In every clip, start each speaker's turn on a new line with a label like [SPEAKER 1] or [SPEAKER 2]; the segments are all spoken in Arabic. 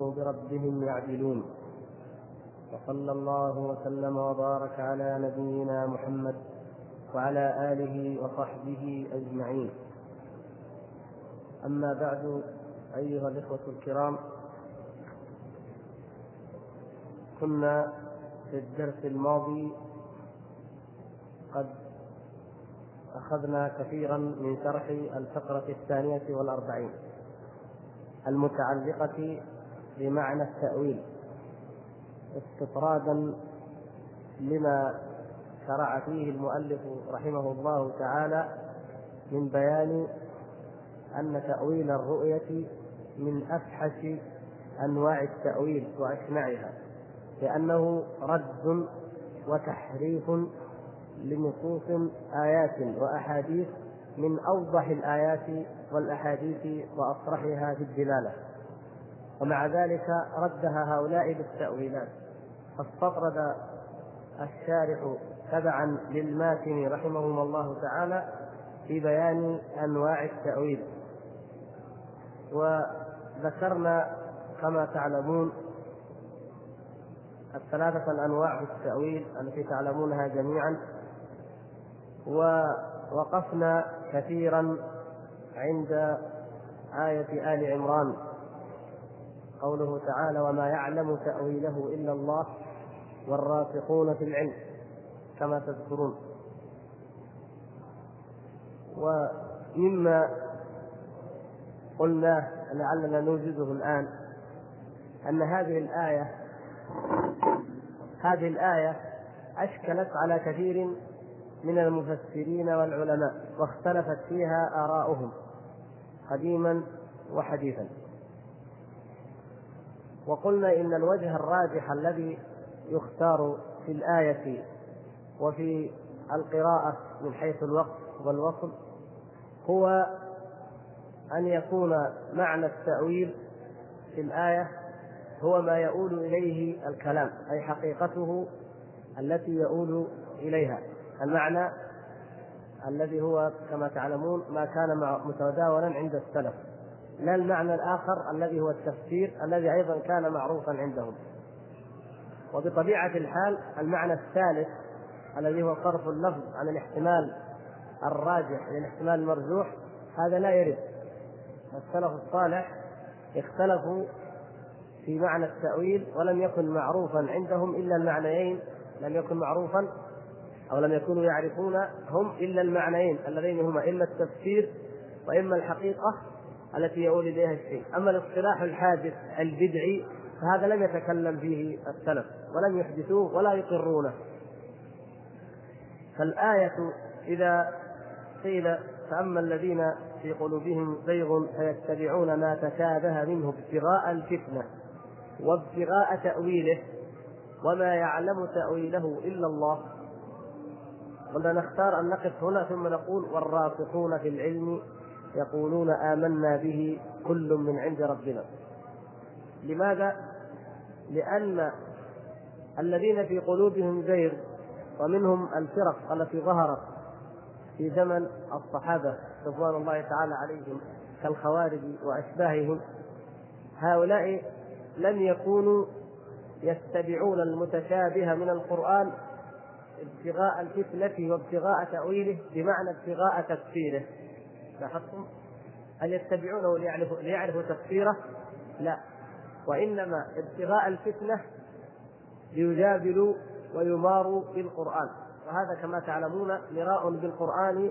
[SPEAKER 1] بربهم يعدلون. وصلى الله وسلم وبارك على نبينا محمد وعلى آله وصحبه أجمعين. أما بعد أيها الإخوة الكرام كنا في الدرس الماضي قد أخذنا كثيرا من شرح الفقرة الثانية والأربعين المتعلقة بمعنى التأويل استطرادا لما شرع فيه المؤلف رحمه الله تعالى من بيان أن تأويل الرؤية من أفحش أنواع التأويل وأشنعها لأنه رد وتحريف لنصوص آيات وأحاديث من أوضح الآيات والأحاديث وأصرحها في الدلالة. ومع ذلك ردها هؤلاء بالتأويلات. فاستطرد الشارح تبعا للماتن رحمهما الله تعالى في بيان أنواع التأويل. وذكرنا كما تعلمون الثلاثة الأنواع في التأويل التي تعلمونها جميعا. ووقفنا كثيرا عند آية آل عمران. قوله تعالى وما يعلم تأويله إلا الله والراسخون في العلم كما تذكرون. ومما قلناه لعلنا نوجزه الآن أن هذه الآية هذه الآية أشكلت على كثير من المفسرين والعلماء واختلفت فيها آراؤهم قديما وحديثا. وقلنا إن الوجه الراجح الذي يختار في الآية وفي القراءة من حيث الوقت والوصل هو أن يكون معنى التأويل في الآية هو ما يؤول إليه الكلام أي حقيقته التي يؤول إليها. المعنى الذي هو كما تعلمون ما كان متداولا عند السلف. لا المعنى الآخر الذي هو التفسير الذي أيضا كان معروفا عندهم. وبطبيعة الحال المعنى الثالث الذي هو صرف اللفظ عن الاحتمال الراجح إلى الاحتمال المرجوح هذا لا يرد. السلف الصالح اختلفوا في معنى التأويل ولم يكن معروفا عندهم إلا المعنيين لم يكن معروفا أو لم يكونوا يعرفون هم إلا المعنيين اللذين هما إما التفسير وإما الحقيقة التي يؤول إليها الشيء، أما الاصطلاح الحادث البدعي فهذا لم يتكلم فيه السلف ولم يحدثوه ولا يقرونه. فالآية إذا قيل فأما الذين في قلوبهم زيغ فيتبعون ما تشابه منه ابتغاء الفتنة وابتغاء تأويله وما يعلم تأويله إلا الله قلنا نختار أن نقف هنا ثم نقول والراسخون في العلم يقولون آمنا به كل من عند ربنا لماذا؟ لأن الذين في قلوبهم زيغ ومنهم الفرق التي ظهرت في زمن الصحابة رضوان الله تعالى عليهم كالخوارج وأشباههم هؤلاء لم يكونوا يتبعون المتشابه من القرآن ابتغاء الفتنة وابتغاء تأويله بمعنى ابتغاء تفسيره لاحظتم؟ هل يتبعونه ليعرفوا ليعرفوا تفسيره؟ لا وإنما ابتغاء الفتنة ليجادلوا ويماروا بالقرآن وهذا كما تعلمون مراء بالقرآن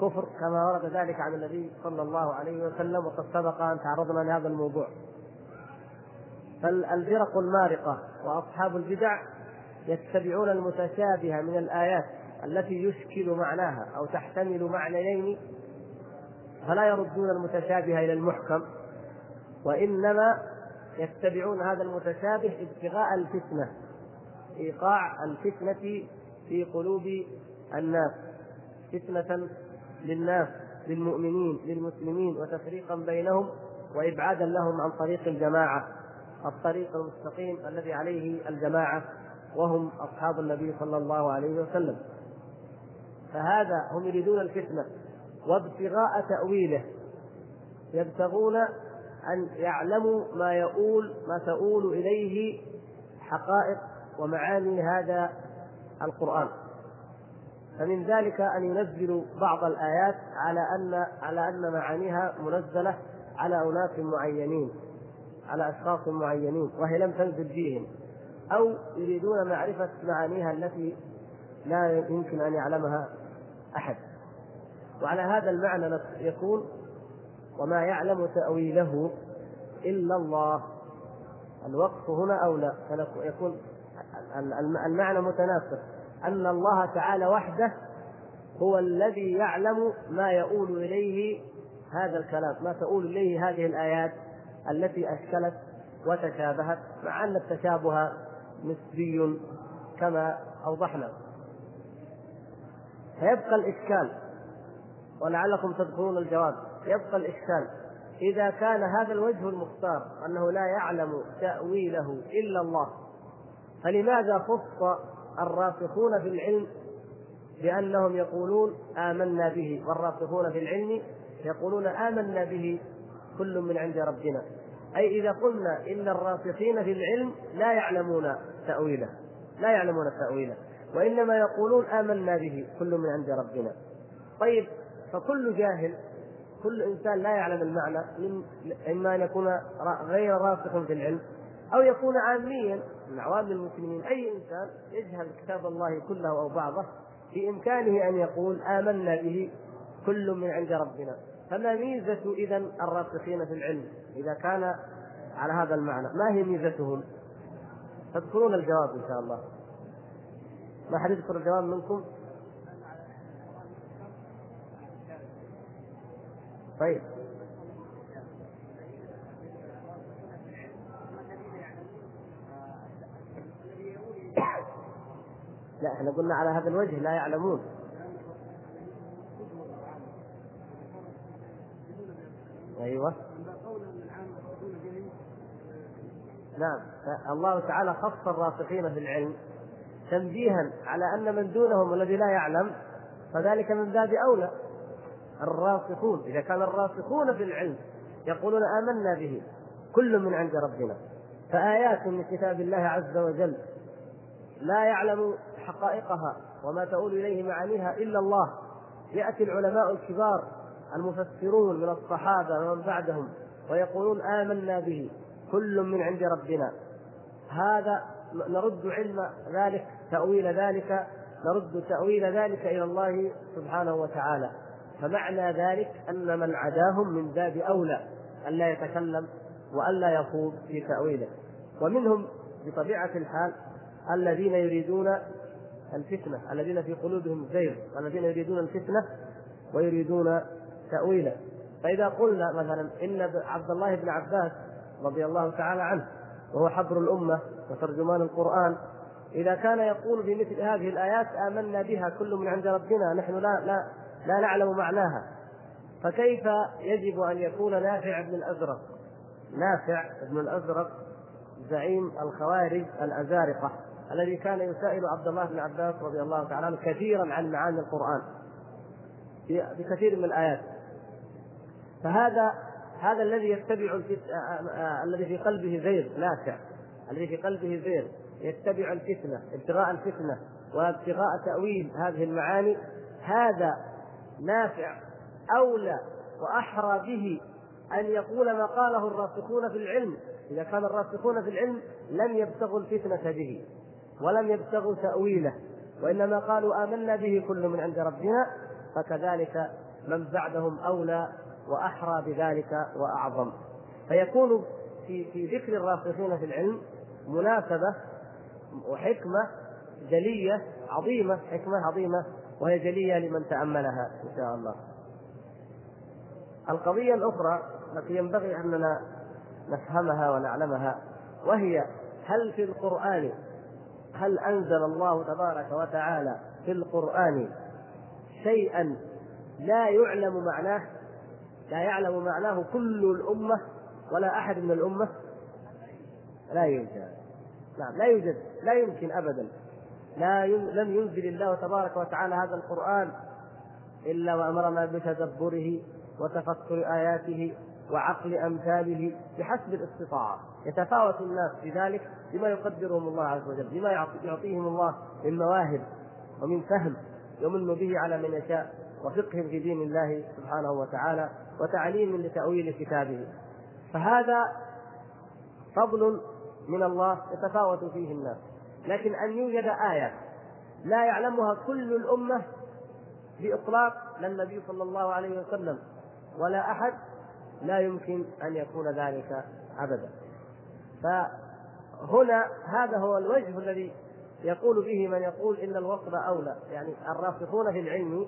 [SPEAKER 1] كفر كما ورد ذلك عن النبي صلى الله عليه وسلم وقد سبق أن تعرضنا لهذا الموضوع فالفرق المارقة وأصحاب البدع يتبعون المتشابه من الآيات التي يشكل معناها أو تحتمل معنيين فلا يردون المتشابه إلى المحكم وإنما يتبعون هذا المتشابه ابتغاء الفتنة إيقاع الفتنة في قلوب الناس فتنة للناس للمؤمنين للمسلمين وتفريقا بينهم وإبعادا لهم عن طريق الجماعة الطريق المستقيم الذي عليه الجماعة وهم أصحاب النبي صلى الله عليه وسلم. فهذا هم يريدون الفتنة. وابتغاء تأويله. يبتغون أن يعلموا ما يؤول ما تؤول إليه حقائق ومعاني هذا القرآن. فمن ذلك أن ينزلوا بعض الآيات على أن على أن معانيها منزلة على أناس معينين على أشخاص معينين وهي لم تنزل فيهم. أو يريدون معرفة معانيها التي لا يمكن أن يعلمها أحد. وعلى هذا المعنى يكون وما يعلم تأويله إلا الله. الوقف هنا أولى يكون المعنى متناسق. أن الله تعالى وحده هو الذي يعلم ما يؤول إليه هذا الكلام ما تؤول إليه هذه الآيات التي أشكلت وتشابهت مع أن التشابه نسبي كما أوضحنا. فيبقى الإشكال. ولعلكم تذكرون الجواب. يبقى الإشكال. إذا كان هذا الوجه المختار أنه لا يعلم تأويله إلا الله فلماذا خص الراسخون في العلم بأنهم يقولون آمنا به؟ والراسخون في العلم يقولون آمنا به كل من عند ربنا. أي إذا قلنا إن الراسخين في العلم لا يعلمون تأويله لا يعلمون تأويله وإنما يقولون آمنا به كل من عند ربنا. طيب فكل جاهل كل إنسان لا يعلم المعنى من إما أن يكون غير راسخ في العلم أو يكون عاميا من عوام المسلمين أي إنسان يجهل كتاب الله كله أو بعضه بإمكانه أن يقول آمنا به كل من عند ربنا. فما ميزة إذا الراسخين في العلم؟ إذا كان على هذا المعنى ما هي ميزتهم تذكرون الجواب إن شاء الله. ما حد يذكر الجواب منكم؟ طيب. لا إحنا قلنا على هذا الوجه لا يعلمون. أيوه. نعم. الله تعالى خص الراسخين في العلم تنبيها على أن من دونهم الذي لا يعلم فذلك من باب أولى. الراسخون إذا كان الراسخون في العلم يقولون آمنا به كل من عند ربنا. فآيات من كتاب الله عز وجل لا يعلم حقائقها وما تؤول إليه معانيها إلا الله. يأتي العلماء الكبار المفسرون من الصحابة ومن بعدهم ويقولون آمنا به كل من عند ربنا. هذا نرد علم ذلك تأويل ذلك نرد تأويل ذلك إلى الله سبحانه وتعالى. فمعنى ذلك أن من عداهم من باب أولى ألا يتكلم وألا يخوض في تأويله. ومنهم بطبيعة الحال الذين يريدون الفتنة الذين في قلوبهم زيغ الذين يريدون الفتنة ويريدون تأويله. فإذا قلنا مثلا إن عبد الله بن عباس رضي الله تعالى عنه وهو حبر الأمة وترجمان القرآن إذا كان يقول في مثل هذه الآيات آمنا بها كل من عند ربنا نحن لا لا لا نعلم معناها. فكيف يجب أن يكون نافع بن الأزرق؟ نافع بن الأزرق زعيم الخوارج الأزارقة الذي كان يسائل عبد الله بن عباس رضي الله تعالى عنه كثيرا عن معاني القرآن. في كثير من الآيات. فهذا هذا الذي يتبع الذي في قلبه زيغ نافع. الذي في قلبه زيغ. يتبع الفتنة ابتغاء الفتنة وابتغاء تأويل هذه المعاني. هذا نافع أولى وأحرى به أن يقول ما قاله الراسخون في العلم. إذا كان الراسخون في العلم لم يبتغوا الفتنة به ولم يبتغوا تأويله وإنما قالوا آمنا به كل من عند ربنا فكذلك من بعدهم أولى وأحرى بذلك وأعظم. فيكون في في ذكر الراسخين في العلم مناسبة وحكمة جلية عظيمة حكمة عظيمة وهي جلية لمن تأملها إن شاء الله. القضية الأخرى التي ينبغي أننا نفهمها ونعلمها وهي هل في القرآن هل أنزل الله تبارك وتعالى في القرآن شيئا لا يعلم معناه لا يعلم معناه كل الأمة ولا أحد من الأمة؟ لا يوجد. نعم لا يوجد لا يمكن أبدا. لا لم ينزل الله تبارك وتعالى هذا القرآن إلا وأمرنا بتدبره وتفكر آياته وعقل أمثاله بحسب الاستطاعة. يتفاوت الناس في ذلك بما يقدرهم الله عز وجل بما يعطيهم الله من مواهب ومن فهم يمن به على من يشاء وفقه في دين الله سبحانه وتعالى وتعليم لتأويل كتابه. فهذا فضل من الله يتفاوت فيه الناس. لكن أن يوجد آية لا يعلمها كل الأمة بإطلاق لا النبي صلى الله عليه وسلم ولا أحد لا يمكن أن يكون ذلك أبدا. فهنا هذا هو الوجه الذي يقول به من يقول إن الوصف أولى يعني الراسخون في العلم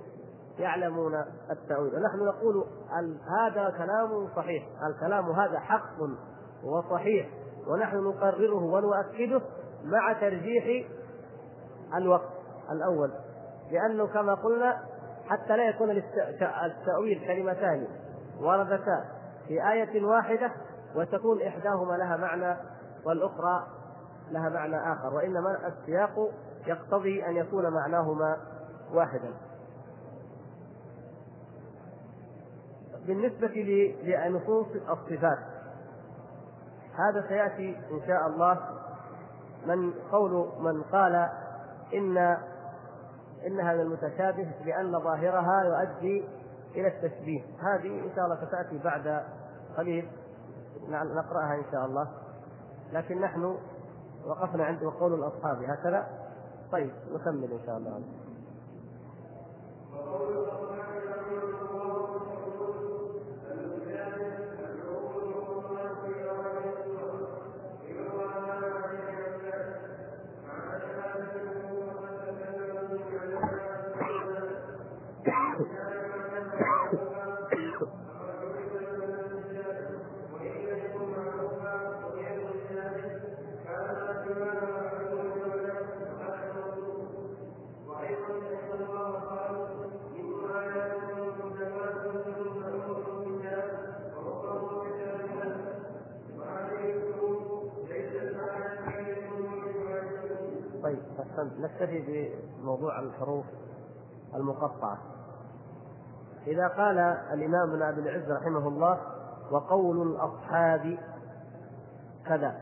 [SPEAKER 1] يعلمون التأويل. ونحن نقول هذا كلام صحيح الكلام هذا حق وصحيح ونحن نقرره ونؤكده مع ترجيح الوقت الأول. لأنه كما قلنا حتى لا يكون التأويل كلمتان وردتا في آية واحدة وتكون إحداهما لها معنى والأخرى لها معنى آخر وإنما السياق يقتضي أن يكون معناهما واحدا. بالنسبة لنصوص الصفات هذا سيأتي إن شاء الله من قول من قال إن إنها من المتشابه لأن ظاهرها يؤدي إلى التشبيه. هذه إن شاء الله ستأتي بعد قليل نقرأها إن شاء الله. لكن نحن وقفنا عند قول الأصحاب هكذا؟ طيب نكمل إن شاء الله. نكتفي بموضوع الحروف المقطعة إذا قال الإمام ابن أبي العز رحمه الله وقول الأصحاب كذا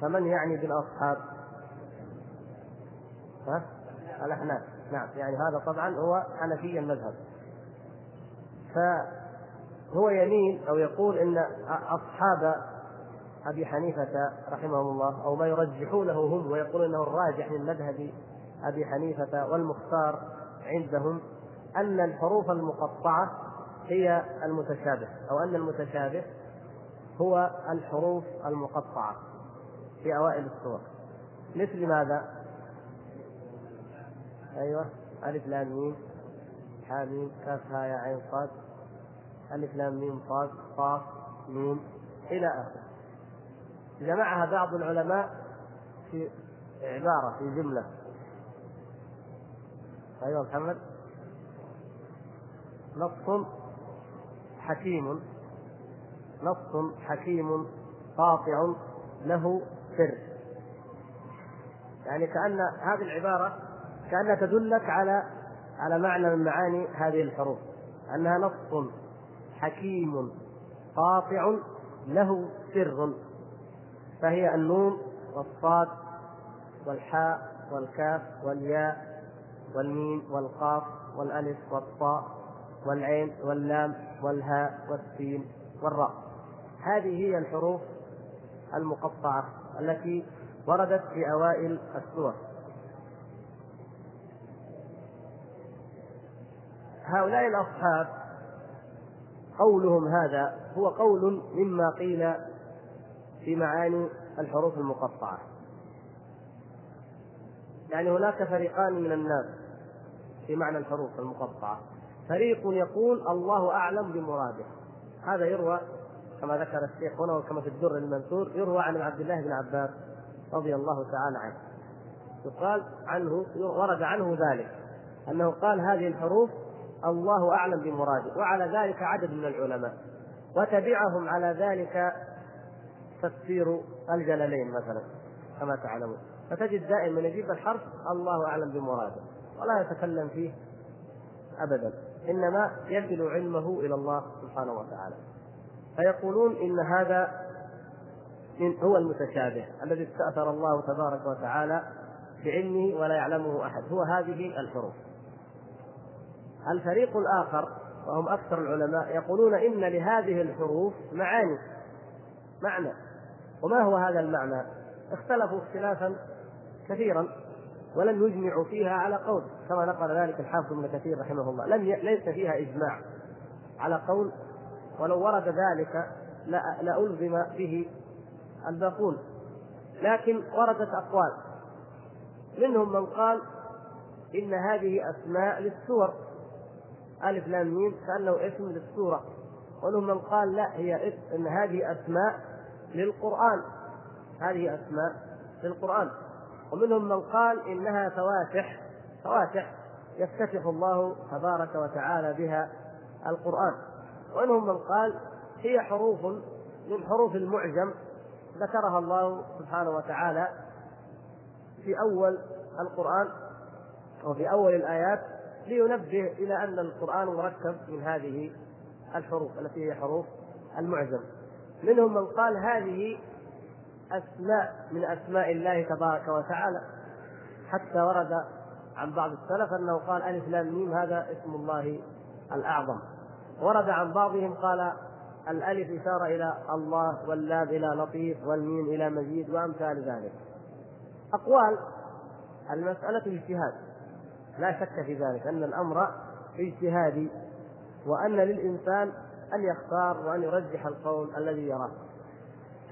[SPEAKER 1] فمن يعني بالأصحاب؟ ها؟ الأحناف نعم يعني هذا طبعا هو حنفي المذهب فهو يميل أو يقول إن أصحاب أبي حنيفة رحمهم الله أو ما يرجحونه هم ويقول أنه الراجح من مذهب أبي حنيفة والمختار عندهم أن الحروف المقطعة هي المتشابه أو أن المتشابه هو الحروف المقطعة في أوائل السور. مثل ماذا؟ أيوه ألف لام ميم حاميم كاف يا عين صاد ألف لام ميم صاد قاف ميم إلى آخره. جمعها بعض العلماء في عبارة في جملة. أيوه محمد. نص حكيم. نص حكيم قاطع له سر. يعني كأن هذه العبارة كأنها تدلك على على معنى من معاني هذه الحروف. أنها نص حكيم قاطع له سر. فهي النون والصاد والحاء والكاف والياء والميم والقاف والألف والطاء والعين واللام والهاء والسين والراء. هذه هي الحروف المقطعة التي وردت في أوائل السور. هؤلاء الأصحاب قولهم هذا هو قول مما قيل في معاني الحروف المقطعة. يعني هناك فريقان من الناس في معنى الحروف المقطعة. فريق يقول الله أعلم بمراده. هذا يروى كما ذكر الشيخ هنا وكما في الدر المنثور يروى عن عبد الله بن عباس رضي الله تعالى عنه. يقال عنه ورد عنه ذلك أنه قال هذه الحروف الله أعلم بمراده وعلى ذلك عدد من العلماء. وتبعهم على ذلك تفسير الجلالين مثلا كما تعلمون. فتجد دائما يجيب الحرف الله أعلم بمراده. ولا يتكلم فيه ابدا إنما يكل علمه إلى الله سبحانه وتعالى. فيقولون إن هذا من هو المتشابه الذي استأثر الله تبارك وتعالى بعلمه ولا يعلمه أحد. هو هذه الحروف. الفريق الآخر وهم أكثر العلماء يقولون إن لهذه الحروف معاني معنى. وما هو هذا المعنى؟ اختلفوا اختلافا كثيرا. ولم يجمعوا فيها على قول كما نقل ذلك الحافظ ابن كثير رحمه الله. لم ي... ليس فيها إجماع على قول ولو ورد ذلك لألزم به الباقون. لكن وردت أقوال. منهم من قال إن هذه أسماء للسور. ألف لام ميم كأنه اسم للسورة. ومنهم من قال لا هي إن هذه أسماء للقرآن. هذه أسماء للقرآن. ومنهم من قال إنها فواتح فواتح يفتتح الله تبارك وتعالى بها القرآن. ومنهم من قال هي حروف من حروف المعجم ذكرها الله سبحانه وتعالى في أول القرآن وفي أول الآيات لينبه إلى أن القرآن مركب من هذه الحروف التي هي حروف المعجم. منهم من قال هذه أسماء من أسماء الله تبارك وتعالى. حتى ورد عن بعض السلف أنه قال ألف لام ميم هذا اسم الله الأعظم. ورد عن بعضهم قال الألف إشارة إلى الله واللام إلى لطيف والميم إلى مجيد وأمثال ذلك. أقوال المسألة اجتهاد لا شك في ذلك أن الأمر اجتهادي وأن للإنسان أن يختار وأن يرجح القول الذي يراه.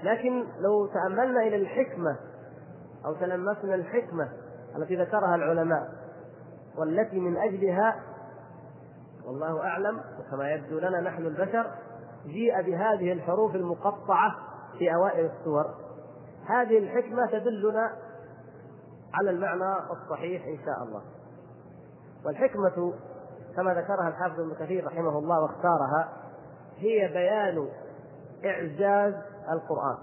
[SPEAKER 1] لكن لو تأملنا إلى الحكمة أو تلمسنا الحكمة التي ذكرها العلماء والتي من أجلها والله أعلم وكما يبدو لنا نحن البشر جيء بهذه الحروف المقطعة في أوائل السور. هذه الحكمة تدلنا على المعنى الصحيح إن شاء الله. والحكمة كما ذكرها الحافظ ابن كثير رحمه الله واختارها هي بيان إعجاز القرآن.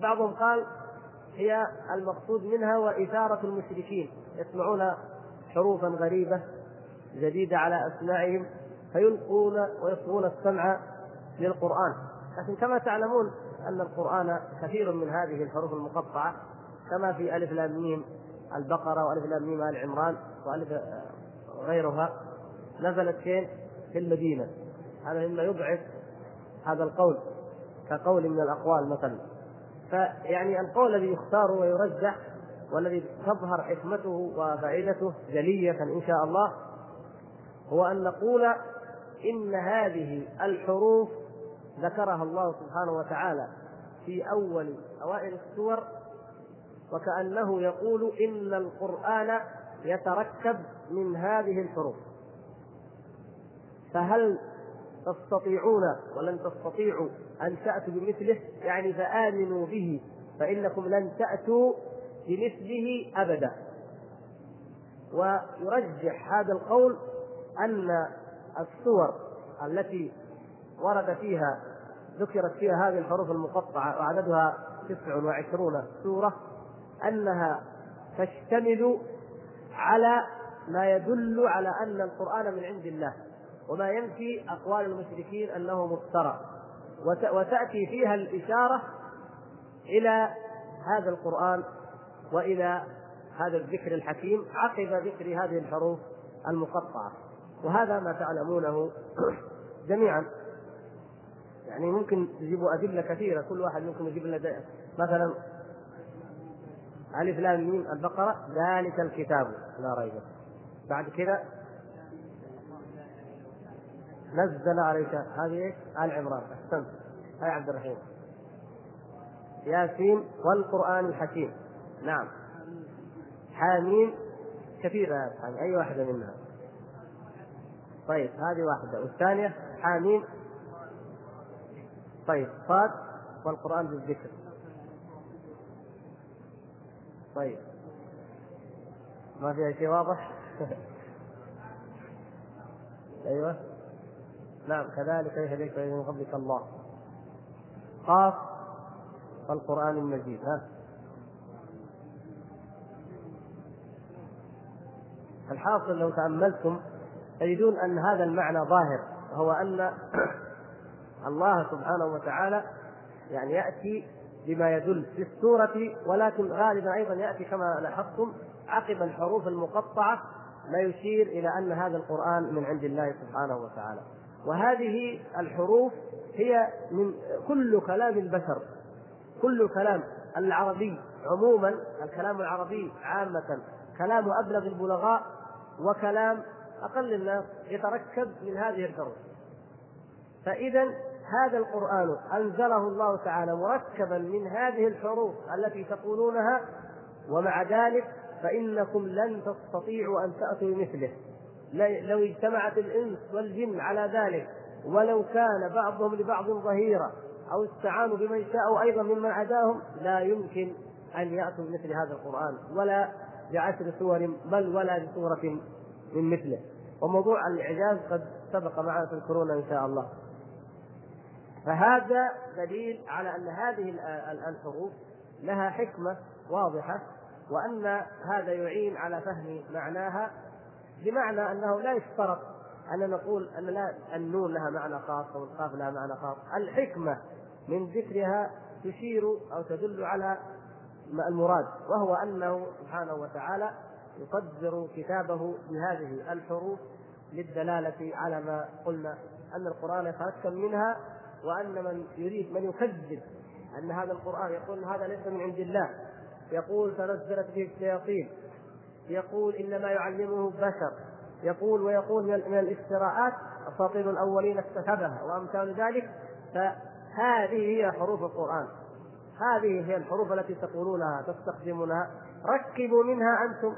[SPEAKER 1] بعضهم قال هي المقصود منها وإثارة المشركين يسمعون حروفا غريبة جديدة على أسماعهم فيلقون ويصغون السمع للقرآن. لكن كما تعلمون أن القرآن كثير من هذه الحروف المقطعة كما في ألف لام ميم البقرة وألف لام ميم آل عمران وألف غيرها نزلت فين؟ في المدينة. هذا مما يضعف هذا القول. كقول من الأقوال مثلا. فيعني القول الذي يختار ويرجح والذي تظهر حكمته وفائدته جلية إن شاء الله هو أن نقول إن هذه الحروف ذكرها الله سبحانه وتعالى في أول أوائل السور وكأنه يقول إن القرآن يتركب من هذه الحروف. فهل تستطيعون ولن تستطيعوا أن تأتوا بمثله يعني فآمنوا به فإنكم لن تأتوا بمثله أبدا. ويرجح هذا القول أن السور التي ورد فيها ذكرت فيها هذه الحروف المقطعة وعددها تسع وعشرون سورة أنها تشتمل على ما يدل على أن القرآن من عند الله. وما ينفي أقوال المشركين أنه مفترى وتأتي فيها الإشارة إلى هذا القرآن وإلى هذا الذكر الحكيم عقب ذكر هذه الحروف المقطعة. وهذا ما تعلمونه جميعا. يعني ممكن تجيبوا أدلة كثيرة كل واحد منكم يجيب لنا مثلا ألف لام ميم البقرة ذلك الكتاب. لا ريب. بعد كذا نزل عليك هذه إيش؟ آل عمران. أحسنت. هاي عبد الرحيم. ياسين والقرآن الحكيم. نعم. حاميم كثيرة يا أي واحدة منها؟ طيب هذه واحدة. والثانية حاميم. طيب صاد والقرآن بالذكر. طيب. ما فيها شيء واضح؟ أيوه. نعم كذلك يهديك من قبلك الله. قاف والقرآن المجيد ها؟ الحاصل لو تأملتم تجدون أن هذا المعنى ظاهر وهو أن الله سبحانه وتعالى يعني يأتي بما يدل في السورة ولكن غالبا أيضا يأتي كما لاحظتم عقب الحروف المقطعة ما يشير إلى أن هذا القرآن من عند الله سبحانه وتعالى. وهذه الحروف هي من كل كلام البشر كل كلام العربي عموما الكلام العربي عامة كلام أبلغ البلغاء وكلام أقل الناس يتركب من هذه الحروف. فإذا هذا القرآن أنزله الله تعالى مركبا من هذه الحروف التي تقولونها ومع ذلك فإنكم لن تستطيعوا أن تأتوا بمثله. لو اجتمعت الإنس والجن على ذلك ولو كان بعضهم لبعض ظهيرا أو استعانوا بمن شاءوا أيضا ممن عداهم لا يمكن أن يأتوا بمثل هذا القرآن ولا بعشر سور بل ولا بسورة من مثله. وموضوع الإعجاز قد سبق معنا تذكرون إن شاء الله. فهذا دليل على أن هذه الحروف لها حكمة واضحة وأن هذا يعين على فهم معناها بمعنى أنه لا يشترط أن نقول أن لا النون لها معنى خاص أو القاف لها معنى خاص. الحكمة من ذكرها تشير أو تدل على المراد وهو أنه سبحانه وتعالى يقدر كتابه بهذه الحروف للدلالة على ما قلنا أن القرآن يتركب منها وأن من يريد من يكذب أن هذا القرآن يقول هذا ليس من عند الله. يقول تنزلت به الشياطين. يقول إنما يعلمه بشر. يقول ويقول من الافتراءات أساطير الأولين اكتسبها وأمثال ذلك. فهذه هي حروف القرآن. هذه هي الحروف التي تقولونها تستخدمونها. ركبوا منها أنتم.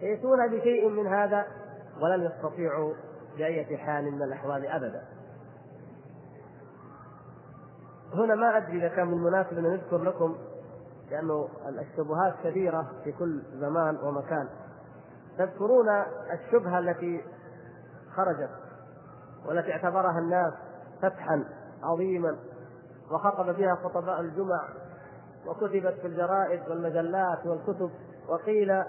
[SPEAKER 1] يأتون بشيء من هذا ولن يستطيعوا بأية حال من الأحوال أبدا. هنا ما أدري إذا كان من المناسب أن نذكر لكم لأنه الشبهات كثيرة في كل زمان ومكان. تذكرون الشبهة التي خرجت والتي اعتبرها الناس فتحا عظيما وخطب بها خطباء الجمع وكتبت في الجرائد والمجلات والكتب وقيل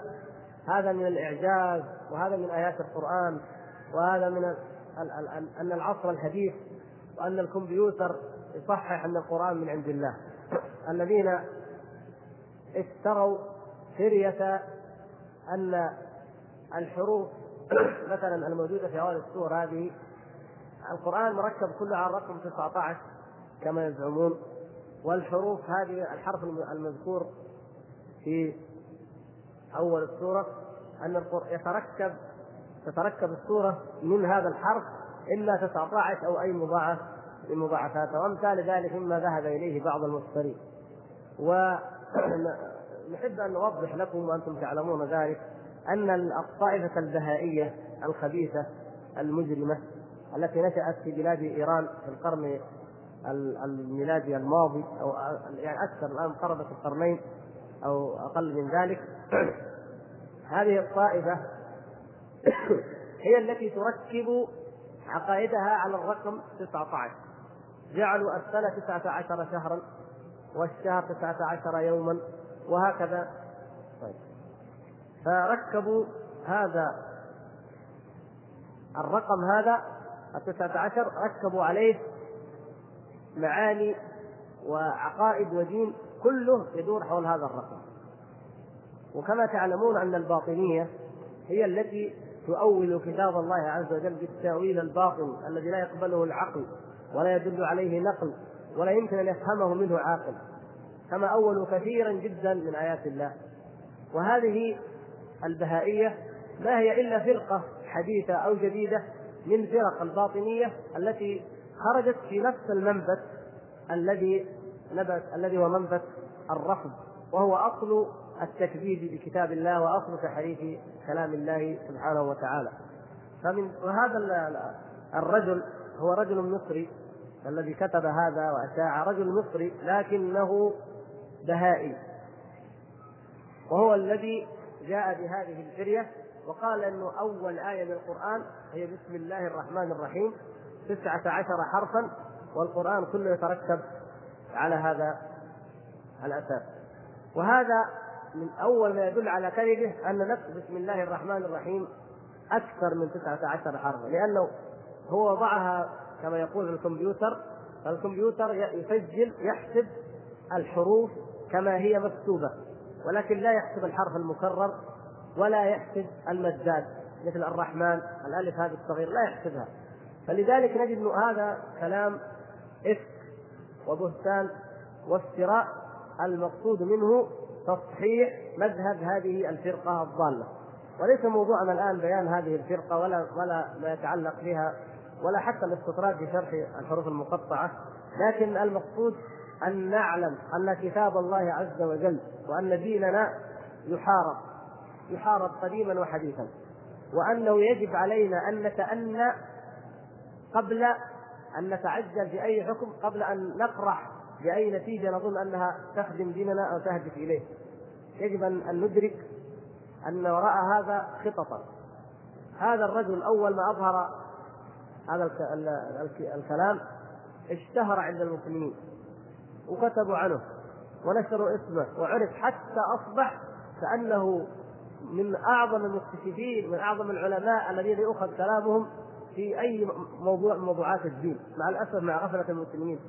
[SPEAKER 1] هذا من الإعجاز وهذا من آيات القرآن وهذا من أن العصر الحديث وأن الكمبيوتر يصحح أن القرآن من عند الله. الذين اشتروا فرية أن الحروف مثلا الموجودة في أول السور هذه القرآن مركب كله على الرقم 19 كما يزعمون والحروف هذه الحرف المذكور في أول السورة أن يتركب تتركب السورة من هذا الحرف إما 19 أو أي مضاعف من مضاعفاتها وأمثال ذلك مما ذهب إليه بعض المفترين ونحب أن نوضح لكم وأنتم تعلمون ذلك أن الطائفة البهائية الخبيثة المجرمة التي نشأت في بلاد إيران في القرن الميلادي الماضي أو يعني أكثر الآن قربت القرنين أو أقل من ذلك هذه الطائفة هي التي تركب عقائدها على الرقم 19 جعلوا السنة 19 شهرا. والشهر 19 يوما وهكذا. طيب. فركبوا هذا الرقم هذا التسعة عشر ركبوا عليه معاني وعقائد ودين كله يدور حول هذا الرقم. وكما تعلمون أن الباطنية هي التي تؤول كتاب الله عز وجل بالتأويل الباطن الذي لا يقبله العقل ولا يدل عليه نقل. ولا يمكن أن يفهمه منه عاقل كما أولوا كثيرا جدا من آيات الله. وهذه البهائية ما هي إلا فرقة حديثة أو جديدة من فرق الباطنية التي خرجت في نفس المنبت الذي نبت الذي هو منبت الرفض وهو أصل التكذيب بكتاب الله وأصل تحريف كلام الله سبحانه وتعالى. فمن وهذا الرجل هو رجل مصري. الذي كتب هذا وأشاع رجل مصري لكنه بهائي وهو الذي جاء بهذه الفرية وقال أنه أول آية من القرآن هي بسم الله الرحمن الرحيم تسعة عشر حرفا والقرآن كله يتركب على هذا الأساس وهذا من أول ما يدل على كذبه أن نفس بسم الله الرحمن الرحيم أكثر من تسعة عشر حرفا لأنه هو وضعها كما يقول الكمبيوتر فالكمبيوتر يسجل يحسب الحروف كما هي مكتوبة ولكن لا يحسب الحرف المكرر ولا يحسب المداد مثل الرحمن الألف هذه الصغير لا يحسبها. فلذلك نجد أنه هذا كلام إفك وبهتان وافتراء المقصود منه تصحيح مذهب هذه الفرقة الضالة. وليس موضوعنا الآن بيان هذه الفرقة ولا ولا ما يتعلق بها ولا حتى الاستطراد في شرح الحروف المقطعة لكن المقصود أن نعلم أن كتاب الله عز وجل وأن ديننا يحارب يحارب قديما وحديثا وأنه يجب علينا أن نتأنى قبل أن نتعجل بأي حكم قبل أن نقرح بأي نتيجة نظن أنها تخدم ديننا أو تهدف إليه. يجب أن ندرك أن وراء هذا خططا. هذا الرجل أول ما أظهر هذا الكلام اشتهر عند المسلمين وكتبوا عنه ونشروا اسمه وعرف حتى أصبح كأنه من أعظم المكتشفين من أعظم العلماء الذين يؤخذ كلامهم في أي موضوع من موضوعات الدين مع الأسف مع غفلة المسلمين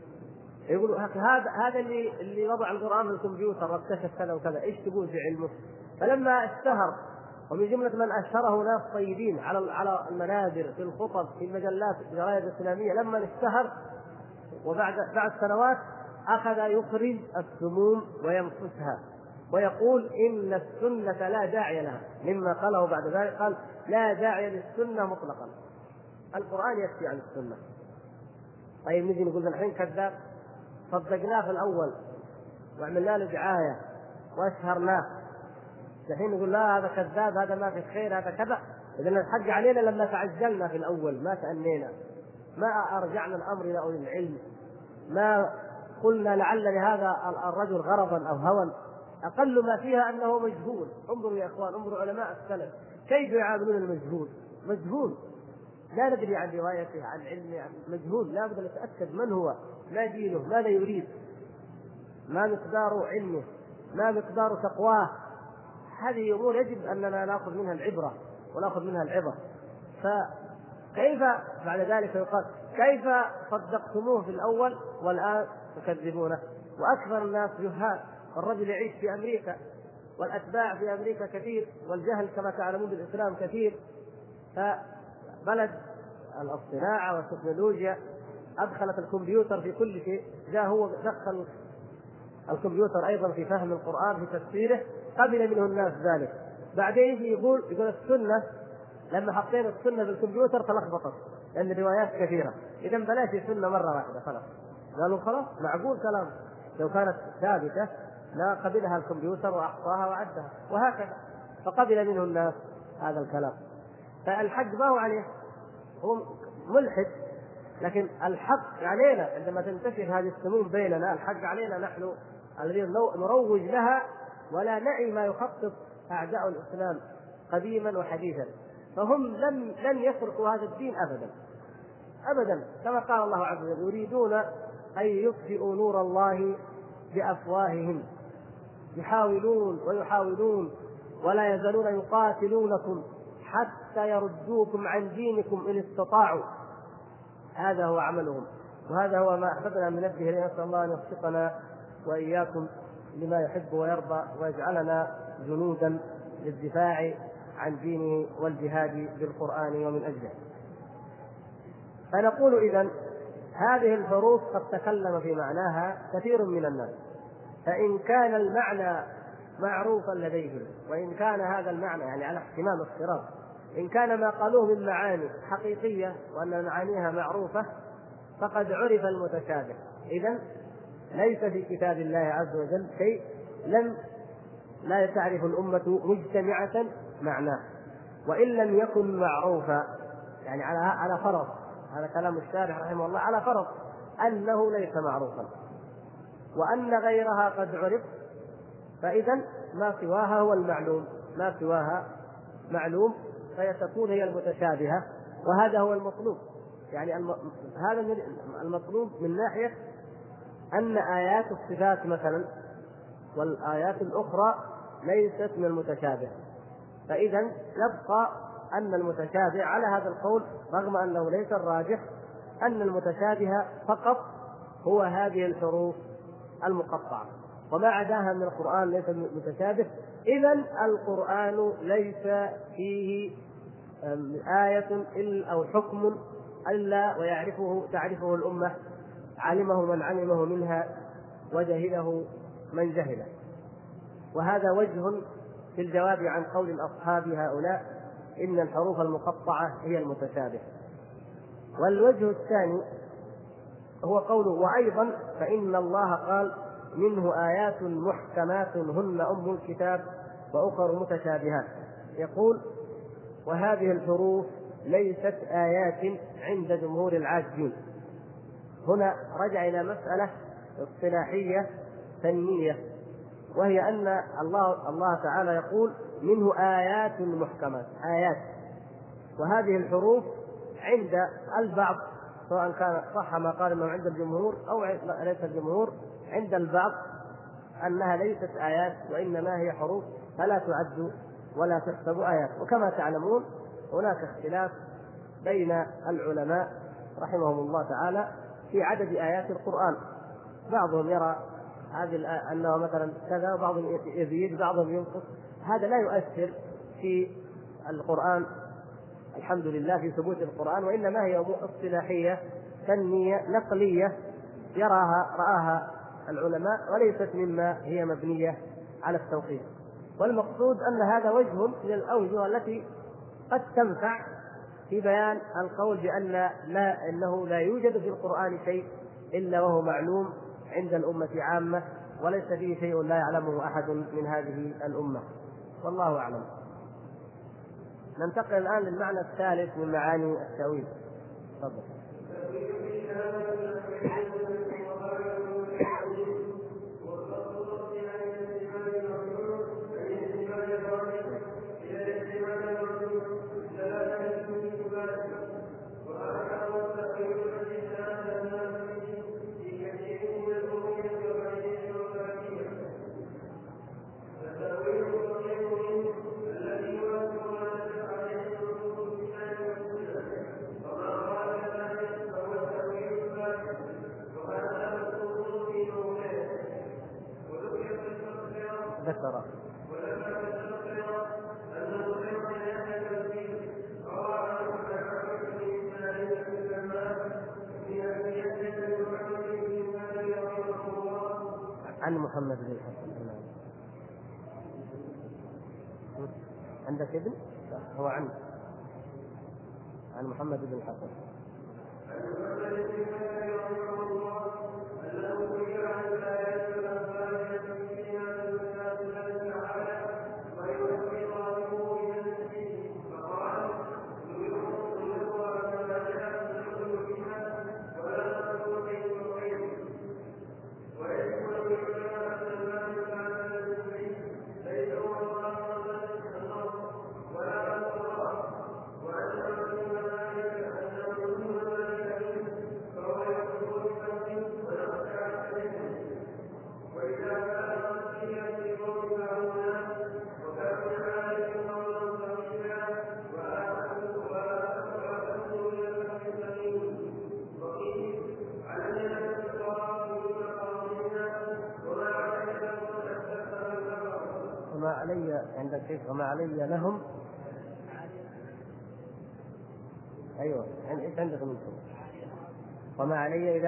[SPEAKER 1] يقولوا هذا هذا اللي اللي وضع القرآن في الكمبيوتر واكتشف كذا وكذا إيش تقول في علمه؟ فلما اشتهر ومن جملة من أشهره ناس طيبين على على المنابر في الخطب في المجلات في الجرايد الإسلامية. لما اشتهر وبعد بعد سنوات أخذ يخرج السموم ويمسكها ويقول إن السنة لا داعي لها مما قاله بعد ذلك قال لا داعي للسنة مطلقا. القرآن يكفي عن السنة. طيب نجي نقول الحين كذاب صدقناه في الأول وعملنا له دعاية وأشهرناه. الحين نقول لا هذا كذاب هذا ما في خير هذا كذا. إذا الحق علينا لما تعجلنا في الأول ما تأنينا. ما أرجعنا الأمر إلى أولي العلم. ما قلنا لعل لهذا الرجل غرضا أو هوى أقل ما فيها أنه مجهول. انظروا يا إخوان انظروا علماء السلف. كيف يعاملون المجهول؟ مجهول. لا ندري عن روايته عن علمه عن مجهول. لا بد نتأكد من هو ما دينه ماذا يريد. ما مقدار علمه ما مقدار تقواه. هذه امور يجب أننا نأخذ منها العبرة ونأخذ منها العبر فكيف بعد ذلك يقال كيف صدقتموه في الأول والآن تكذبونه؟ وأكثر الناس جهال. الرجل يعيش في أمريكا والأتباع في أمريكا كثير والجهل كما تعلمون بالإسلام كثير. فبلد الصناعه والتكنولوجيا أدخلت الكمبيوتر في كل شيء. جاء هو دخل الكمبيوتر أيضا في فهم القرآن في تفسيره. قبل منه الناس ذلك. بعدين يجي يقول يقول السنة لما حطينا السنة في الكمبيوتر تلخبطت لأن الروايات كثيرة. اذا بلاش السنة مرة واحدة خلاص. قالوا خلاص معقول كلام. لو كانت ثابتة لا قبلها الكمبيوتر وأحصاها وعدها وهكذا. فقبل منه الناس هذا الكلام. فالحق ما هو عليه. هو ملحد لكن الحق علينا. عندما تنتشر هذه السموم بيننا الحق علينا نحن الذين نروج لها ولا نعي ما يخطط أعداء الإسلام قديما وحديثا. فهم لم لن يسرقوا هذا الدين ابدا. ابدا كما قال الله عز وجل يريدون أن يطفئوا نور الله بأفواههم. يحاولون ويحاولون ولا يزالون يقاتلونكم حتى يردوكم عن دينكم إن استطاعوا. هذا هو عملهم. وهذا هو ما احببنا من نبه اليه نسأل الله أن يوفقنا وإياكم لما يحب ويرضى ويجعلنا جنودا للدفاع عن دينه والجهاد بالقرآن ومن أجله. فنقول اذا هذه الحروف قد تكلم في معناها كثير من الناس فإن كان المعنى معروفا لديهم وإن كان هذا المعنى يعني على احتمال اضطراب إن كان ما قالوه من معاني حقيقية وأن معانيها معروفة فقد عرف المتشابه إذا ليس في كتاب الله عز وجل شيء لم لا تعرف الأمة مجتمعة معناه وإن لم يكن معروفا يعني على على فرض هذا كلام الشارح رحمه الله على فرض أنه ليس معروفا وأن غيرها قد عرف فإذا ما سواها هو المعلوم ما سواها معلوم فهي تكون هي المتشابهة وهذا هو المطلوب يعني. هذا المطلوب من ناحية أن آيات الصفات مثلا والآيات الأخرى ليست من المتشابه. فإذا يبقى أن المتشابه على هذا القول رغم أنه ليس الراجح أن المتشابه فقط هو هذه الحروف المقطعة. وما عداها من القرآن ليس متشابه. إذا القرآن ليس فيه آية إلا أو حكم إلا ويعرفه تعرفه الأمة. علمه من علمه منها وجهله من جهله. وهذا وجه في الجواب عن قول الأصحاب هؤلاء إن الحروف المقطعة هي المتشابه. والوجه الثاني هو قوله وأيضا فإن الله قال منه آيات محكمات هن أم الكتاب وأخر متشابهات. يقول وهذه الحروف ليست آيات عند جمهور العاجزين هنا رجع إلى مسألة اصطلاحية فنية وهي أن الله الله تعالى يقول منه آيات محكمات آيات. وهذه الحروف عند البعض سواء كان صح ما قال انه عند الجمهور أو ليس الجمهور عند البعض أنها ليست آيات وإنما هي حروف فلا تعد ولا تحسب آيات. وكما تعلمون هناك اختلاف بين العلماء رحمهم الله تعالى في عدد آيات القرآن. بعضهم يرى هذه أنه مثلا كذا وبعضهم يزيد بعضهم ينقص. هذا لا يؤثر في القرآن. الحمد لله في ثبوت القرآن وإنما هي امور اصطلاحيه فنية نقلية يراها رآها العلماء وليست مما هي مبنية على التوقيف والمقصود أن هذا وجه من الأوجه التي قد تنفع في بيان القول بأن لا إنه لا يوجد في القرآن شيء إلا وهو معلوم عند الأمة عامة وليس فيه شيء لا يعلمه أحد من هذه الأمة. والله أعلم. ننتقل الآن للمعنى الثالث من معاني التأويل. تفضل.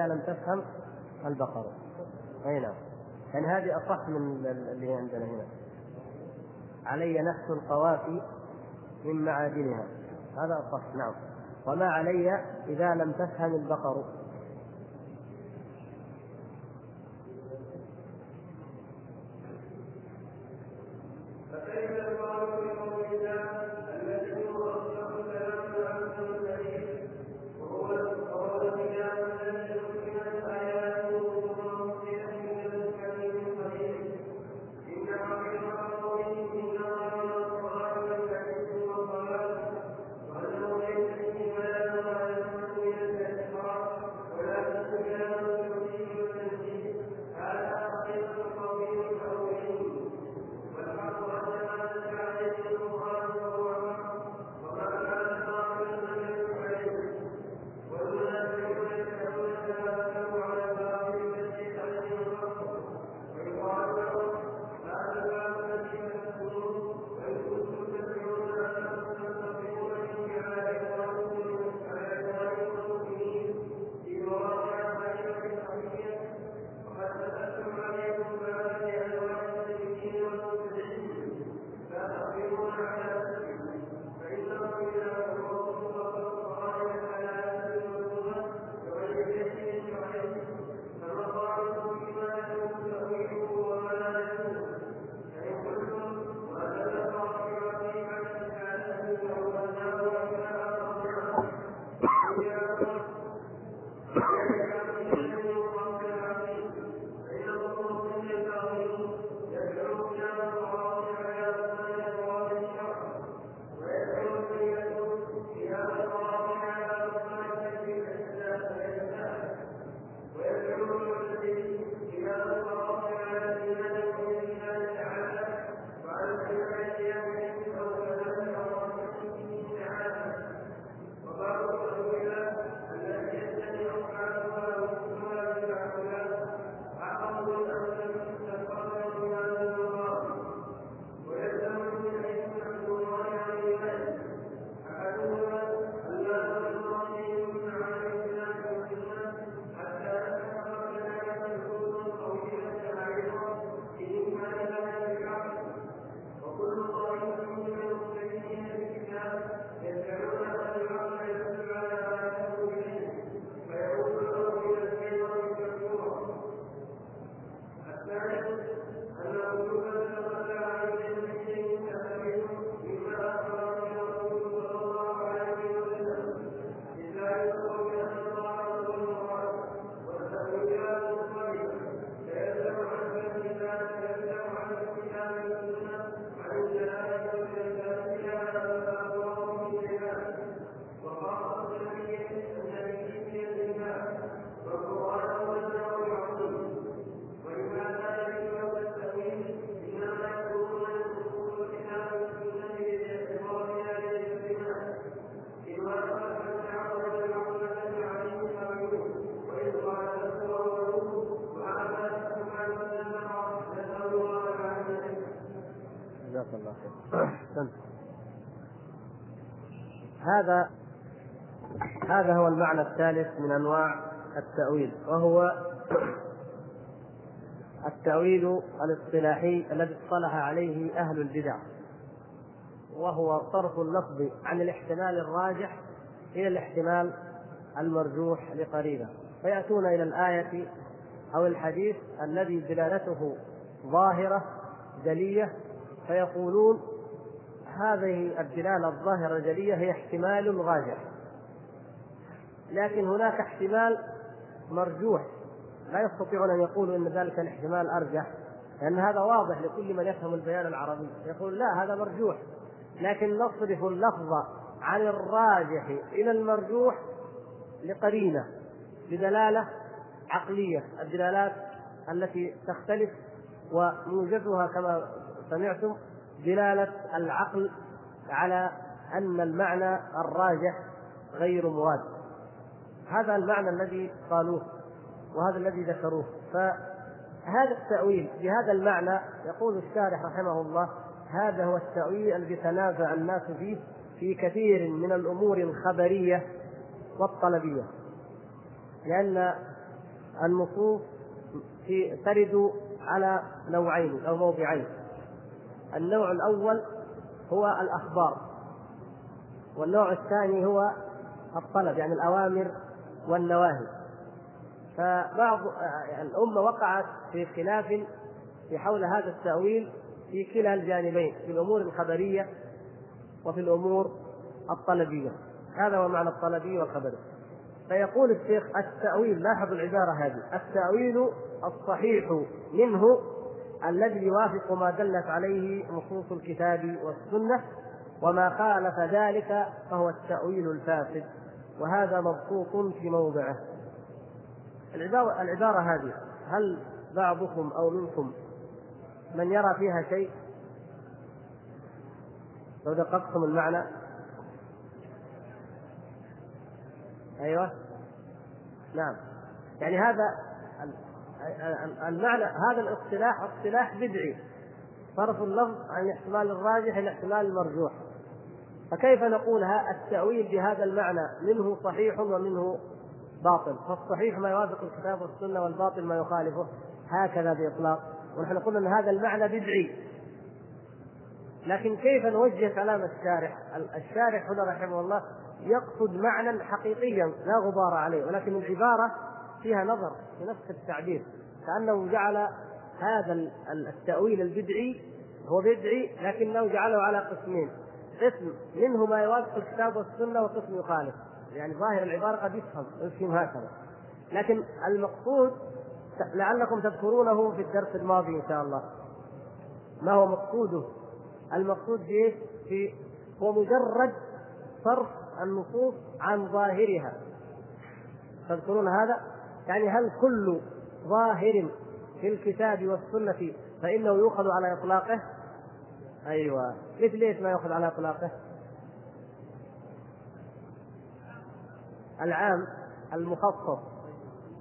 [SPEAKER 1] لم تفهم البقرة. أي نعم. يعني هذه أصح من اللي عندنا هنا. علي نفس القوافي من معادنها. هذا أصح. نعم. وما علي إذا لم تفهم البقر الثالث من أنواع التأويل وهو التأويل الاصطلاحي الذي اصطلح عليه أهل البدع وهو صرف اللفظ عن الاحتمال الراجح إلى الاحتمال المرجوح لقريبة. فيأتون إلى الآية أو الحديث الذي دلالته ظاهرة جلية فيقولون هذه الدلالة الظاهرة الجلية هي احتمال راجح لكن هناك احتمال مرجوح. لا يستطيعون أن يقولوا إن ذلك الاحتمال أرجح لأن هذا واضح لكل من يفهم البيان العربي. يقول لا هذا مرجوح. لكن نصرف اللفظ عن الراجح إلى المرجوح لقرينة لدلالة عقلية. الدلالات التي تختلف وموجزها كما سمعتم دلالة العقل على أن المعنى الراجح غير مراد هذا المعنى الذي قالوه وهذا الذي ذكروه. فهذا التأويل بهذا المعنى يقول الشارح رحمه الله هذا هو التأويل الذي تنازع الناس فيه في كثير من الأمور الخبرية والطلبية. لأن النصوص في ترد على نوعين أو موضعين. النوع الأول هو الأخبار والنوع الثاني هو الطلب يعني الأوامر والنواهي. فبعض الأمة وقعت في خلاف في حول هذا التأويل في كلا الجانبين في الأمور الخبرية وفي الأمور الطلبية. هذا هو معنى الطلبي والخبري فيقول الشيخ التأويل لاحظوا العبارة هذه. التأويل الصحيح منه الذي يوافق ما دلت عليه نصوص الكتاب والسنة وما خالف ذلك فهو التأويل الفاسد. وهذا مبسوط في موضعه. العبارة, العبارة هذه هل بعضكم أو منكم من يرى فيها شيء؟ لو دققتم المعنى. أيوه. نعم. يعني هذا المعنى هذا الاصطلاح اصطلاح بدعي. صرف اللفظ عن الاحتمال الراجح إلى الاحتمال المرجوح. فكيف نقول التأويل بهذا المعنى؟ منه صحيح ومنه باطل. فالصحيح ما يوافق الكتاب والسنة والباطل ما يخالفه. هكذا بإطلاق. ونحن نقول أن هذا المعنى بدعي. لكن كيف نوجه كلام الشارح؟ الشارح هنا رحمه الله يقصد معنى حقيقيا لا غبار عليه ولكن العبارة فيها نظر في نفس التعبير. كأنه جعل هذا التأويل البدعي هو بدعي لكنه جعله على قسمين. قسم منه ما يوافق الكتاب والسنة وقسم يخالف. يعني ظاهر العبارة قد يفهم يفهم هكذا. لكن المقصود لعلكم تذكرونه في الدرس الماضي إن شاء الله. ما هو مقصوده؟ المقصود به في هو مجرد صرف النصوص عن ظاهرها. تذكرون هذا؟ يعني هل كل ظاهر في الكتاب والسنة فإنه يؤخذ على إطلاقه؟ أيوه. مثل إيش ما يأخذ على إطلاقه؟ العام المخصص.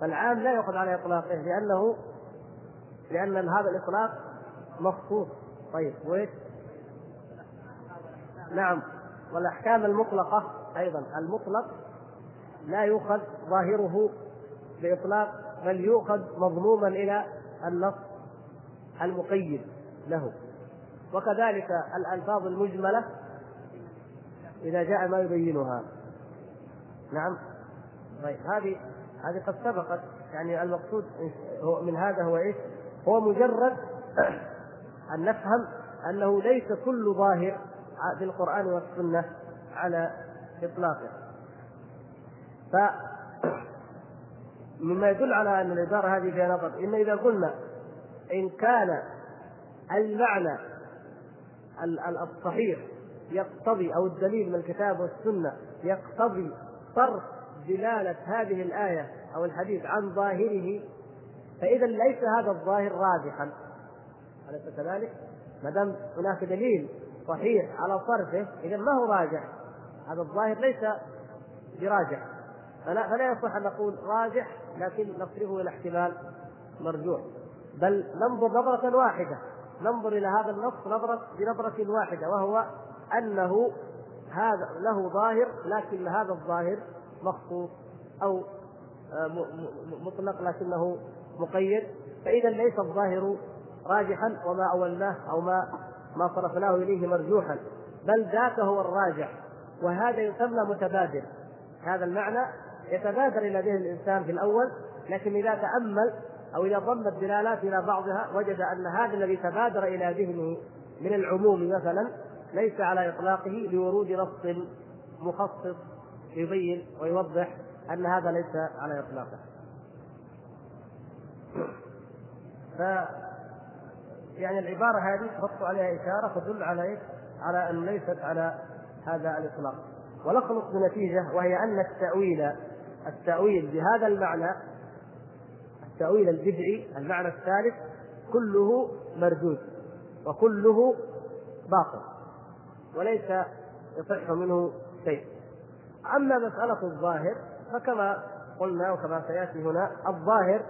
[SPEAKER 1] فالعام لا يأخذ على إطلاقه لأنه لأن هذا الإطلاق مخصوص. طيب وإيش؟ نعم. والأحكام المطلقة أيضا. المطلق لا يؤخذ ظاهره بإطلاق بل يؤخذ مضموما إلى النص المقيد له. وكذلك الألفاظ المجملة إذا جاء ما يبينها نعم طيب هذه هذه قد سبقت يعني المقصود من هذا هو إيش؟ هو مجرد أن نفهم أنه ليس كل ظاهر في القرآن والسنة على إطلاقه. ف مما يدل على أن العباره هذه فيها نظر إن إذا قلنا إن كان المعنى الصحيح يقتضي أو الدليل من الكتاب والسنة يقتضي صرف دلالة هذه الآية أو الحديث عن ظاهره. فإذا ليس هذا الظاهر راجحا أليس كذلك؟ ما دام هناك دليل صحيح على صرفه إذا ما هو راجح؟ هذا الظاهر ليس براجح. فلا فلا يصح أن نقول راجح لكن نصرفه إلى احتمال مرجوح. بل ننظر نظرة واحدة. ننظر إلى هذا النص نظره بنظرة واحدة وهو أنه هذا له ظاهر لكن هذا الظاهر مخصوص أو آه، مطلق لكنه مقيد. فإذا ليس الظاهر راجحا وما أولناه أو ما ما صرفناه إليه مرجوحا بل ذاك هو الراجح وهذا يسمى متبادل. هذا المعنى يتبادر إلى ذهن الإنسان في الأول لكن إذا تأمل أو إذا ضم الدلالات إلى بعضها وجد أن هذا الذي تبادر إلى ذهنه من العموم مثلا ليس على إطلاقه لورود نص مخصص يبين ويوضح أن هذا ليس على إطلاقه. ف يعني العبارة هذه تحط عليها إشارة تدل على؟ على أن ليست على هذا الإطلاق. ونخلص بنتيجة وهي أن التأويل التأويل بهذا المعنى التاويل البدعي المعنى الثالث كله مردود وكله باطل وليس يصح منه شيء. أما مسألة الظاهر فكما قلنا وكما سيأتي هنا الظاهر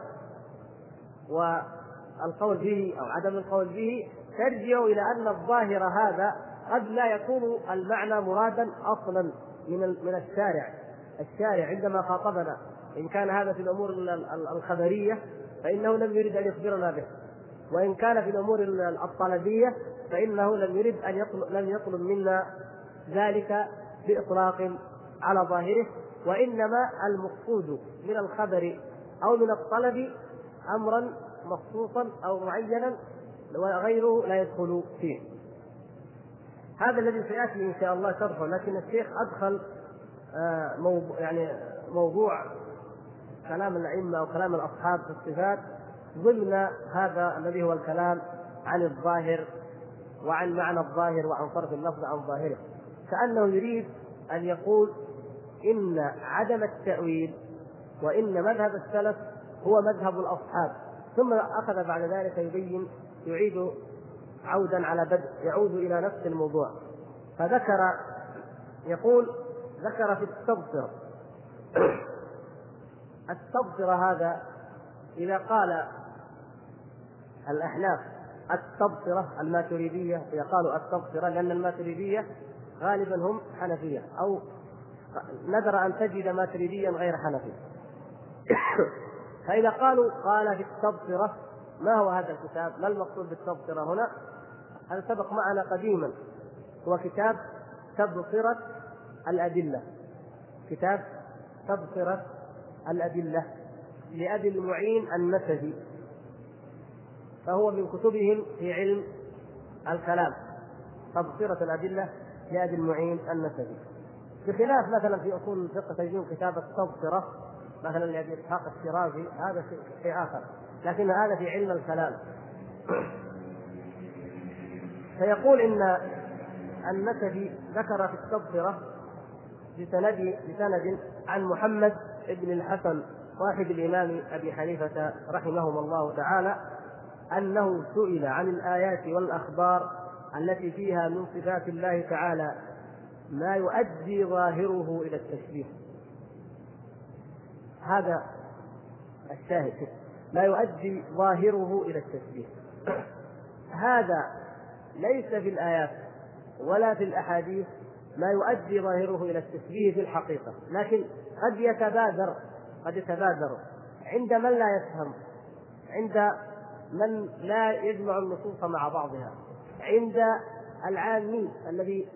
[SPEAKER 1] والقول به أو عدم القول به ترجع إلى أن الظاهر هذا قد لا يكون المعنى مرادا أصلا من من الشارع. الشارع عندما خاطبنا إن كان هذا في الأمور الخبرية فإنه لم يرد أن يخبرنا به وإن كان في الأمور الطلبية فإنه لم يرد أن يطلب لم يطلب منا ذلك بإطلاق على ظاهره وإنما المقصود من الخبر أو من الطلب أمرا مخصوصا أو معينا وغيره لا يدخل فيه. هذا الذي سيأتي إن شاء الله شرحه لكن الشيخ أدخل آه، موضوع يعني موضوع كلام الأئمة أو كلام الأصحاب في الصفات ضمن هذا الذي هو الكلام عن الظاهر وعن معنى الظاهر وعن صرف اللفظ عن ظاهره. كأنه يريد أن يقول إن عدم التأويل وإن مذهب السلف هو مذهب الأصحاب. ثم أخذ بعد ذلك يبين يعيد عودا على بدء يعود إلى نفس الموضوع. فذكر يقول ذكر في التبصره التبصره هذا إذا قال الأحناف التبصره الماتريدية إذا قالوا التبصره لأن الماتريدية غالبا هم حنفية أو نذر أن تجد ماتريديا غير حنفي فإذا قالوا قال في التبصره ما هو هذا الكتاب؟ ما المقصود بالتبصره هنا؟ هذا سبق معنا قديما هو كتاب تبصرة الأدلة كتاب تبصرة الأدلة لأبي المعين النسفي فهو من كتبهم في علم الكلام تبصرة الأدلة لأبي المعين النسبي. بخلاف مثلا في أصول الفقه تجدون كتاب التبصرة مثلا لأبي إسحاق الشيرازي هذا شيء آخر لكن هذا في علم الكلام. فيقول إن النسبي ذكر في التبصرة بسند بسند عن محمد بن الحسن صاحب الإمام أبي حنيفة رحمهما الله تعالى أنه سئل عن الآيات والأخبار التي فيها من صفات الله تعالى ما يؤدي ظاهره إلى التشبيه. هذا الشاهد. ما يؤدي ظاهره إلى التشبيه. هذا ليس في الآيات ولا في الأحاديث ما يؤدي ظاهره إلى التشبيه في الحقيقة. لكن قد يتبادر قد يتبادر عند من لا يفهم عند من لا يجمع النصوص مع بعضها عند العامي الذي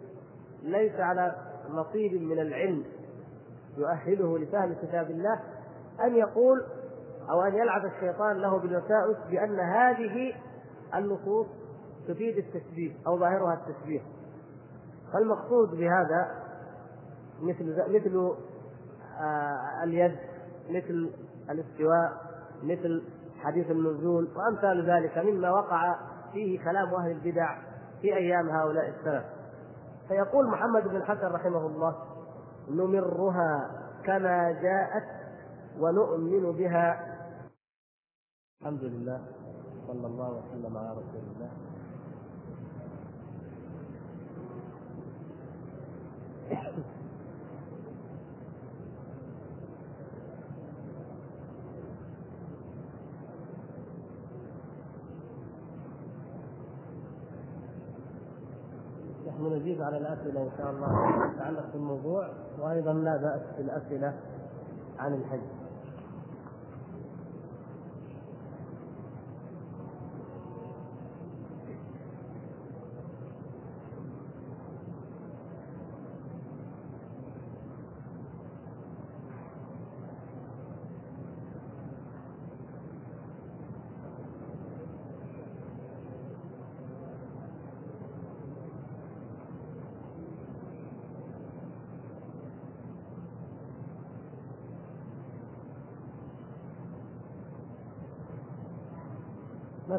[SPEAKER 1] ليس على نصيب من العلم يؤهله لفهم كتاب الله أن يقول أو أن يلعب الشيطان له بالوساوس بأن هذه النصوص تفيد التشبيه أو ظاهرها التشبيه. فالمقصود بهذا مثل مثل اليد مثل الاستواء مثل حديث النزول وأمثال ذلك مما وقع فيه كلام أهل البدع في أيام هؤلاء السلف. فيقول محمد بن الحسن رحمه الله نمرها كما جاءت ونؤمن بها. الحمد لله صلى الله وسلم على رسول الله. ونجيب على الأسئلة إن شاء الله تتعلق بالموضوع وأيضا لا بأس بالأسئلة عن الحج.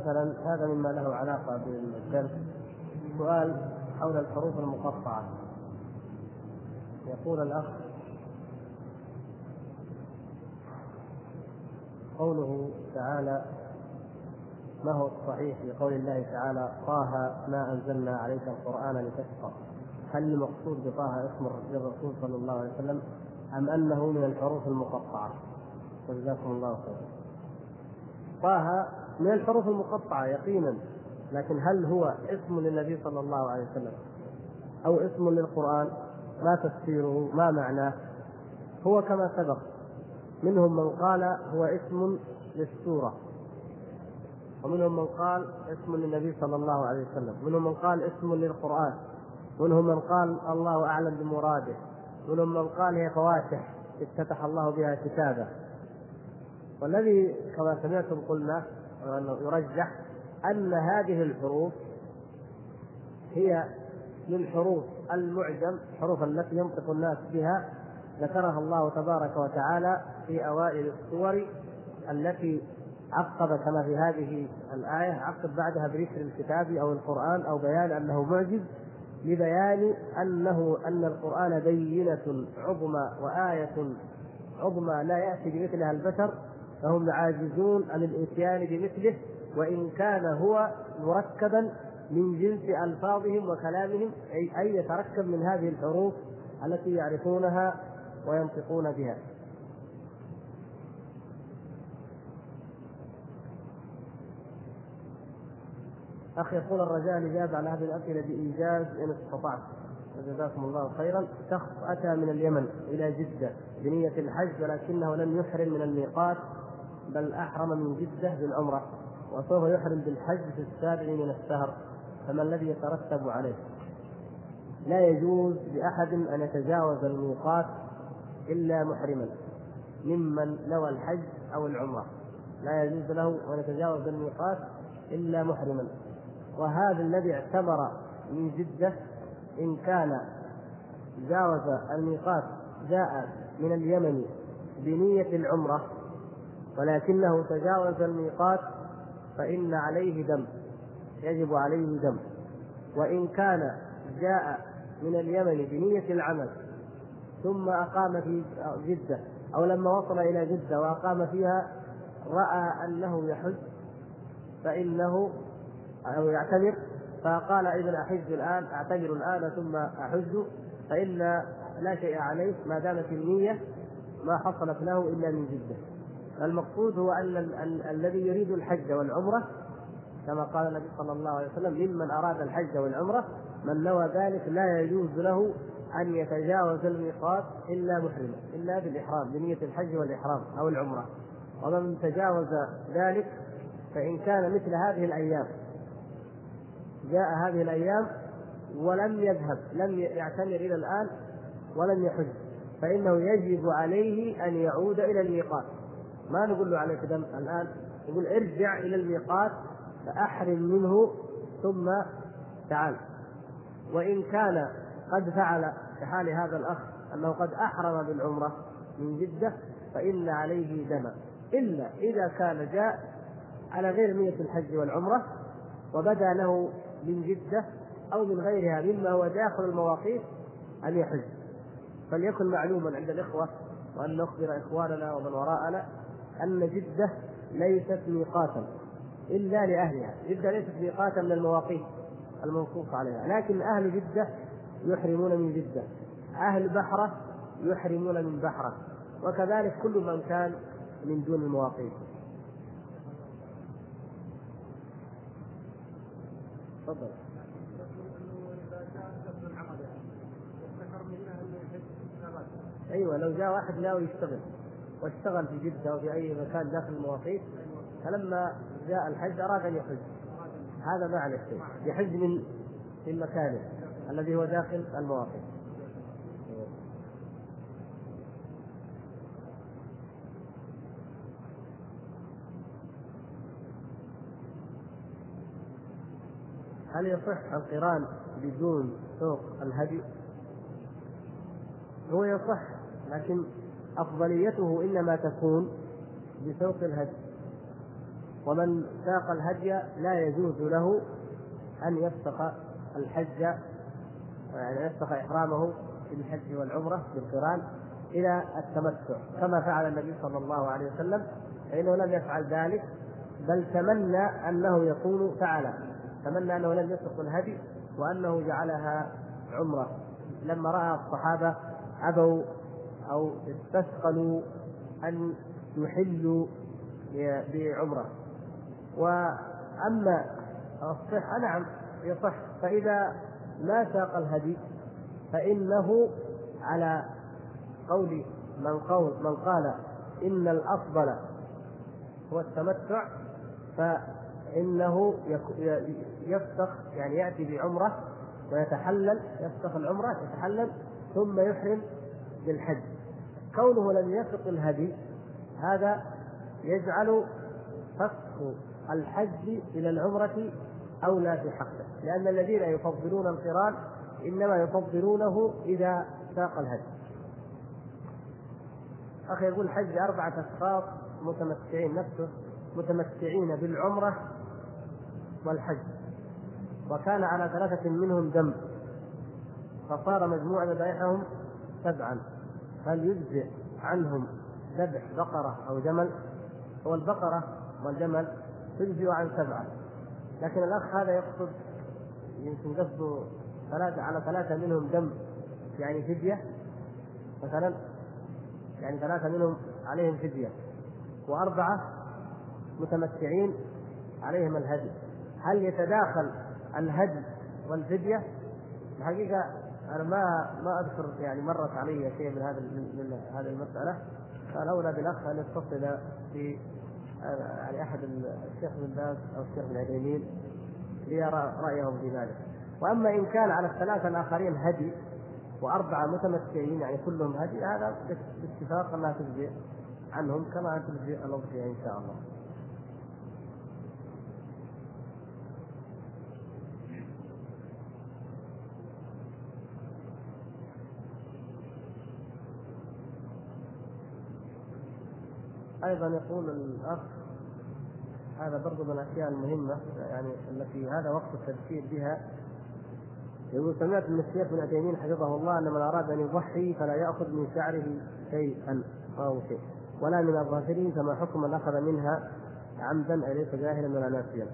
[SPEAKER 1] مثلا هذا مما له علاقة بالدرس سؤال حول الحروف المقطعة. يقول الأخ قوله تعالى ما هو الصحيح في قول الله تعالى طه ما أنزلنا عليك القرآن لتشقى هل المقصود بطه اسم الرسول صلى الله عليه وسلم أم أنه من الحروف المقطعة؟ جزاكم الله خيرا. طه من الحروف المقطعة يقينا. لكن هل هو اسم للنبي صلى الله عليه وسلم أو اسم للقرآن؟ ما تفسيره ما معناه. هو كما سبق منهم من قال هو اسم للسورة ومنهم من قال اسم للنبي صلى الله عليه وسلم. منهم من قال اسم للقرآن منهم من قال الله أعلم بمراده منهم من قال هي فواتح افتتح الله بها كتابه. والذي كما سمعتم قلنا يرجح أن هذه الحروف هي من حروف المعجم الحروف التي ينطق الناس بها ذكرها الله تبارك وتعالى في أوائل السور التي عقب كما في هذه الآية عقب بعدها بذكر الكتاب أو القرآن أو بيان أنه معجز لبيان أنه أن القرآن بينة عظمى وآية عظمى لا يأتي بمثلها البشر فهم عاجزون عن الإتيان بمثله وإن كان هو مركبا من جنس ألفاظهم وكلامهم اي أي يتركب من هذه الحروف التي يعرفونها وينطقون بها. أخي يقول الرجاء الاجابه على هذه الأسئلة بإيجاز إن استطعت. جزاكم الله خيرا. شخص أتى من اليمن إلى جدة بنية الحج ولكنه لم يحرم من الميقات. بل أحرم من جدة بالعمرة وسوف يحرم بالحج في السابع من الشهر فما الذي يترتب عليه؟ لا يجوز لأحد أن يتجاوز الميقات إلا محرما ممن نوى الحج أو العمرة لا يجوز له أن يتجاوز الميقات إلا محرما وهذا الذي اعتبر من جدة إن كان جاوز الميقات جاء من اليمن بنية العمرة ولكنه تجاوز الميقات فإن عليه دم يجب عليه دم. وإن كان جاء من اليمن بنية العمل ثم أقام في جدة أو لما وصل إلى جدة وأقام فيها رأى أنه يحج فإنه أو يعتمر فقال إذا أحج الآن أعتمر الآن ثم أحج فإن لا شيء عليه ما دامت النية ما حصلت له إلا من جدة. المقصود هو أن الذي يريد الحج والعمرة كما قال النبي صلى الله عليه وسلم ممن أراد الحج والعمرة من نوى ذلك لا يجوز له أن يتجاوز الميقات إلا محرما إلا بالإحرام بنية الحج والإحرام أو العمرة. ومن تجاوز ذلك فإن كان مثل هذه الأيام جاء هذه الأيام ولم يذهب لم يعتمر إلى الآن ولم يحج فإنه يجب عليه أن يعود إلى الميقات. ما نقول له عليك دم الآن يقول ارجع إلى الميقات فأحرم منه ثم تعال. وإن كان قد فعل كحال هذا الأخ أنه قد أحرم بالعمرة من جدة فإن عليه دم. إلا إذا كان جاء على غير نية الحج والعمرة وبدا له من جدة أو من غيرها مما هو داخل المواقيت أن يحج. فليكن معلوما عند الإخوة وأن نخبر إخواننا ومن وراءنا أن جدة ليست ميقاتا إلا لأهلها. جدة ليست ميقاتا من المواقيت المنصوص عليها. لكن أهل جدة يحرمون من جدة. أهل بحرة يحرمون من بحرة. وكذلك كل من كان من دون المواقيت. تفضل. أيوه لو جاء واحد ناوي يشتغل. واشتغل في جدة أو في أي مكان داخل المواقيت فلما جاء الحج أراد أن يحج. هذا ما عليه شيء يحج من من مكانه الذي هو داخل المواقيت. هل يصح القران بدون سوق الهدي؟ هو يصح لكن أفضليته إنما تكون بسوق الهدي. ومن ساق الهدي لا يجوز له أن يفسخ الحج يعني يفسخ إحرامه في الحج والعمرة بالقرآن إلى التمتع. كما فعل النبي صلى الله عليه وسلم فإنه لم يفعل ذلك بل تمنى أنه يكون فعل تمنى أنه لم يسق الهدي وأنه جعلها عمرة. لما رأى الصحابة أبوا أو استثقلوا أن يحلوا بعمرة. وأما الصحة نعم يصح. فإذا ما ساق الهدي فإنه على قول من قول من قال إن الأفضل هو التمتع فإنه يفسخ يعني يأتي بعمرة ويتحلل يفسخ العمرة يتحلل ثم يحرم بالحج كونه لم يسق الهدي هذا يجعل فسخ الحج إلى العمرة أولى في حقه. لأن الذين يفضلون القران إنما يفضلونه إذا ساق الهدي. أخي يقول حج أربعة أشخاص متمتعين نفسه متمتعين بالعمرة والحج. وكان على ثلاثة منهم دم فصار مجموع ذبائحهم سبعا. هل يجزئ عنهم ذبح بقرة أو جمل هو البقرة والجمل تجزئ عن سبعة لكن الأخ هذا يقصد يمكن قصده ثلاثة على ثلاثة منهم دم يعني فدية مثلا يعني ثلاثة منهم عليهم فدية وأربعة متمتعين عليهم الهدي هل يتداخل الهدي والفدية؟ الحقيقة أنا ما ما أذكر يعني مرت علي شيء من هذا من هذه المسألة فالاولى بالأخ أن يتصل في يعني أحد الشيخ بن باز أو الشيخ بن عثيمين ليرى رأيهم في ذلك وأما إن كان على الثلاثة الآخرين هدي وأربعة متمسكين يعني كلهم هدي هذا باتفاق انها تجزي عنهم كما تجزي الاضحيه إن شاء الله. أيضا يقول الأخ هذا برضو من الأشياء المهمة يعني التي هذا وقت التذكير بها. يقول سمعت من الشيخ ابن عثيمين حفظه الله أن من أراد أن يضحي فلا يأخذ من شعره شيئا أو شيء ولا من اظافره كما حكم من أخذ منها عمدا اليس جاهلا ولا ناسيا.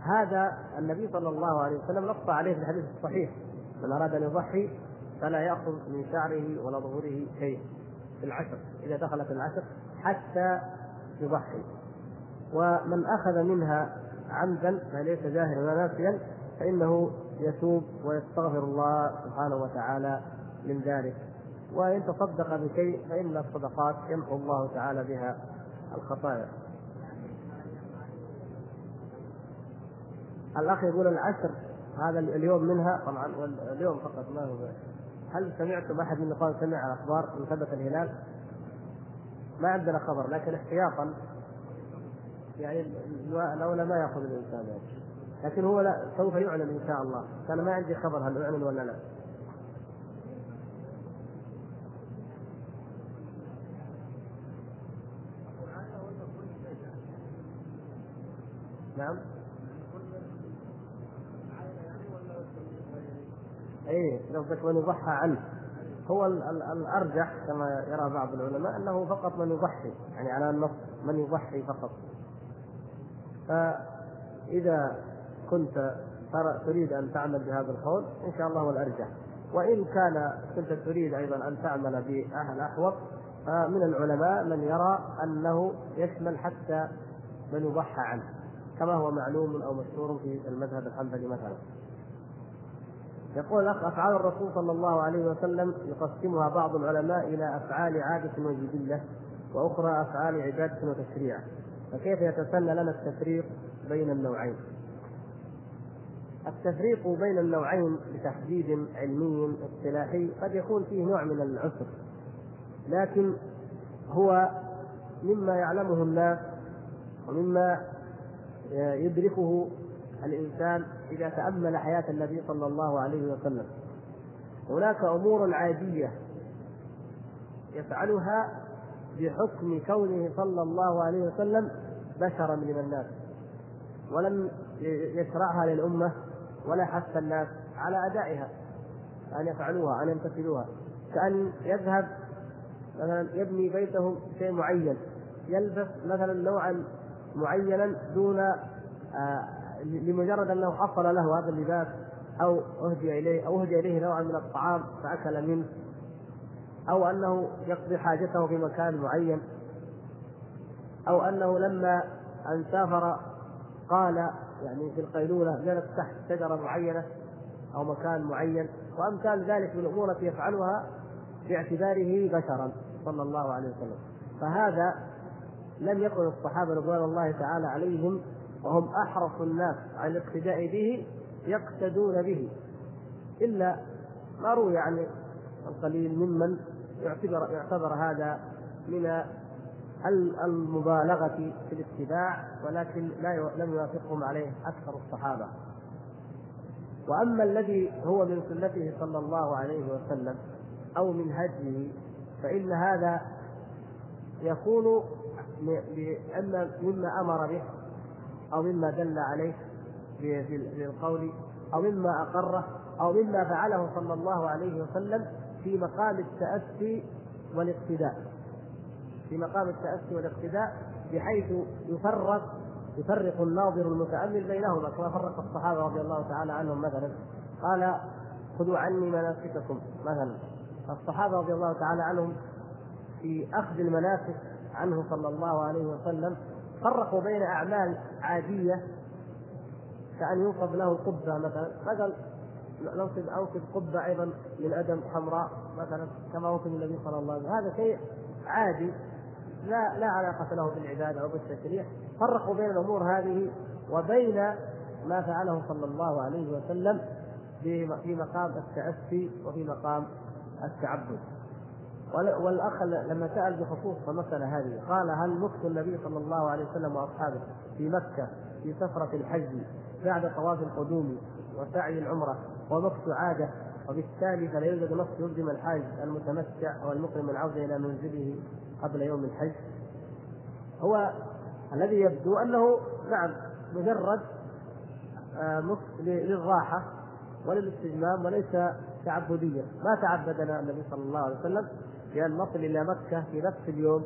[SPEAKER 1] هذا النبي صلى الله عليه وسلم نص عليه في الحديث الصحيح. من أراد أن يضحي فلا يأخذ من شعره ولا ظهوره شيء في العشر إذا دخلت العشر حتى يضحي. ومن أخذ منها عمدا فليس جاهلا ولا ناسيا فإنه يتوب ويستغفر الله سبحانه وتعالى من ذلك. وإن تصدق بشيء فإن الصدقات يمحو الله تعالى بها الخطايا. الأخ يقول العشر هذا اليوم منها طبعا اليوم فقط ما هو. هل سمعتم أحد من قال سمع أخبار من ثبت الهلال؟ ما عندنا خبر لكن احتياطا يعني الاولى ما يأخذ الإنسان يعني. لكن هو لا سوف يعلن إن شاء الله. أنا ما عندي خبر هل يعلن ولا لا. نعم. إيه قصدك من يضحى عنه. هو الأرجح كما يرى بعض العلماء أنه فقط من يضحي يعني على النص من يضحي فقط. فإذا كنت تريد أن تعمل بهذا القول إن شاء الله هو الأرجح. وإن كان كنت تريد أيضا أن تعمل بأهل أحوط فمن العلماء من يرى أنه يشمل حتى من يضحى عنه كما هو معلوم أو مشهور في المذهب الحنبلي مثلا. يقول الأخ أفعال الرسول صلى الله عليه وسلم يقسمها بعض العلماء إلى أفعال عادة وجبلة وأخرى أفعال عبادة وتشريع فكيف يتسنى لنا التفريق بين النوعين؟ التفريق بين النوعين بتحديد علمي اصطلاحي قد يكون فيه نوع من العسر لكن هو مما يعلمه الناس ومما يدركه الإنسان إذا تأمل حياة النبي صلى الله عليه وسلم. هناك أمور عادية يفعلها بحكم كونه صلى الله عليه وسلم بشرا من الناس ولم يشرعها للأمة ولا حث الناس على أدائها أن يفعلوها أن يمتثلوها. كأن يذهب مثلا يبني بيته شيء معين يلبس مثلا نوعا معينا دون آه لمجرد أنه حصل له هذا اللباس أو أهدي إليه أو أهدي إليه نوعا من الطعام فأكل منه أو أنه يقضي حاجته في مكان معين أو أنه لما أن سافر قال يعني في القيلولة جلس تحت شجرة معينة أو مكان معين وامثال ذلك من الأمور التي يفعلها باعتباره بشرا صلى الله عليه وسلم. فهذا لم يكن الصحابة رضوان الله تعالى عليهم وهم أحرص الناس على الاقتداء به يقتدون به. إلا ما روي عن القليل ممن يعتبر يعتبر هذا من المبالغة في الاتباع ولكن لا لم يوافقهم عليه أكثر الصحابة. وأما الذي هو من سنته صلى الله عليه وسلم أو من هديه فإن هذا يكون لأن مما أمر به أو مما دل عليه في القول أو مما أقره أو مما فعله صلى الله عليه وسلم في مقام التأسي والاقتداء. في مقام التأسي والاقتداء بحيث يفرق يفرق الناظر المتأمل بينهما كما فرق الصحابة رضي الله تعالى عنهم مثلا. قال خذوا عني مناسككم. مثلا. الصحابة رضي الله تعالى عنهم في أخذ المناسك عنه صلى الله عليه وسلم فرقوا بين أعمال عادية كأن يوصف له قبة مثلا. مثلا نوصف أوصف قبة أيضا من أدم حمراء مثلا كما وصف النبي صلى الله عليه وسلم. هذا شيء عادي لا لا علاقة له بالعبادة أو بالتشريع. فرقوا بين الأمور هذه وبين ما فعله صلى الله عليه وسلم في مقام التأسي وفي مقام التعبد. والأخ لما سأل بخصوص المساله هذه قال هل مكث النبي صلى الله عليه وسلم وأصحابه في مكة في سفرة الحج بعد طواف القدوم وسعي العمرة ومكث عادة؟ وبالتالي فلا يوجد نص يلزم الحاج المتمتع أو المقيم العوده إلى منزله قبل يوم الحج. هو الذي يبدو أنه نعم مجرد آه، للراحة وللاستجمام وليس تعبديا. ما تعبدنا النبي صلى الله عليه وسلم بأن نصل إلى مكة في نفس اليوم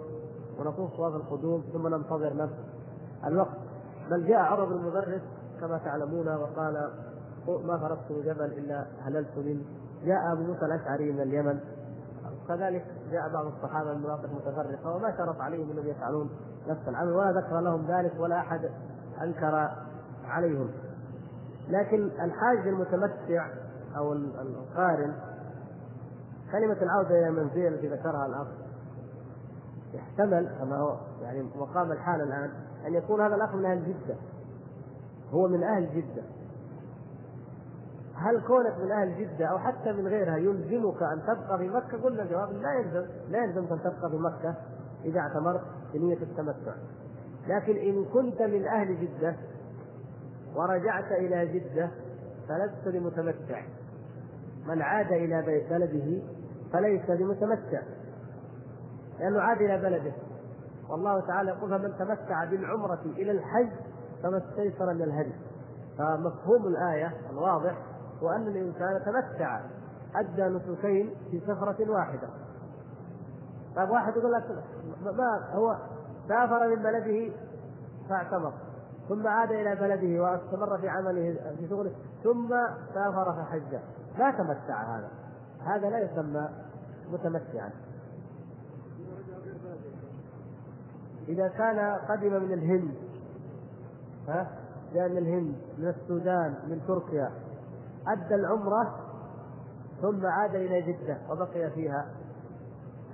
[SPEAKER 1] ونطوف طواف القدوم ثم ننتظر نفس الوقت. بل جاء عرب المدرس كما تعلمون وقال ما فرقت جبل إلا هللت منه. جاء أبو موسى الأشعري من اليمن. كذلك جاء بعض الصحابة من مناطق متفرقة وما شرط عليهم انهم يفعلون نفس العمل ولا ذكر لهم ذلك ولا أحد أنكر عليهم. لكن الحاج المتمتع أو القارن كلمة العودة إلى المنزل التي ذكرها الأخ. يحتمل كما هو يعني مقام الحال الآن أن يكون هذا الأخ من أهل جدة. هو من أهل جدة. هل كونك من أهل جدة أو حتى من غيرها يلزمك أن تبقى في مكة؟ قلنا الجواب لا يلزم لا يلزمك أن تبقى في مكة إذا اعتمرت بنية التمتع. لكن إن كنت من أهل جدة ورجعت إلى جدة فلست بمتمتع. من عاد إلى بلده فليس بمتمتع لأنه عاد إلى بلده. والله تعالى يقول فمن تمتع بالعمرة إلى الحج فما استيسر من الهدي. فمفهوم الآية الواضح هو أن الإنسان تمتع أدى نسكين في سفرة واحدة. طيب واحد يقول لك ما هو سافر من بلده؟ فاعتمر. ثم عاد إلى بلده واستمر في عمله في شغله ثم سافر فحج ما تمتع هذا. هذا لا يسمى متمتعا. إذا كان قدم من الهند ها؟ من الهند من السودان من تركيا. أدى العمرة ثم عاد إلى جدة وبقي فيها.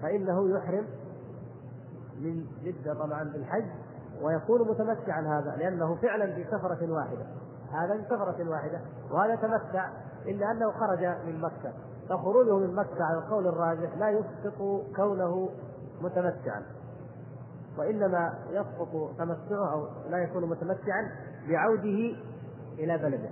[SPEAKER 1] فإنه يحرم من جدة طبعا بالحج ويكون متمتعا هذا لأنه فعلا في سفرة واحدة. هذا في سفرة واحدة وهذا تمتع إلا أنه خرج من مكة. فخروجه من مكة على القول الراجح لا يسقط كونه متمتعا وإنما يسقط تمتعه أو لا يكون متمتعا بعوده إلى بلده.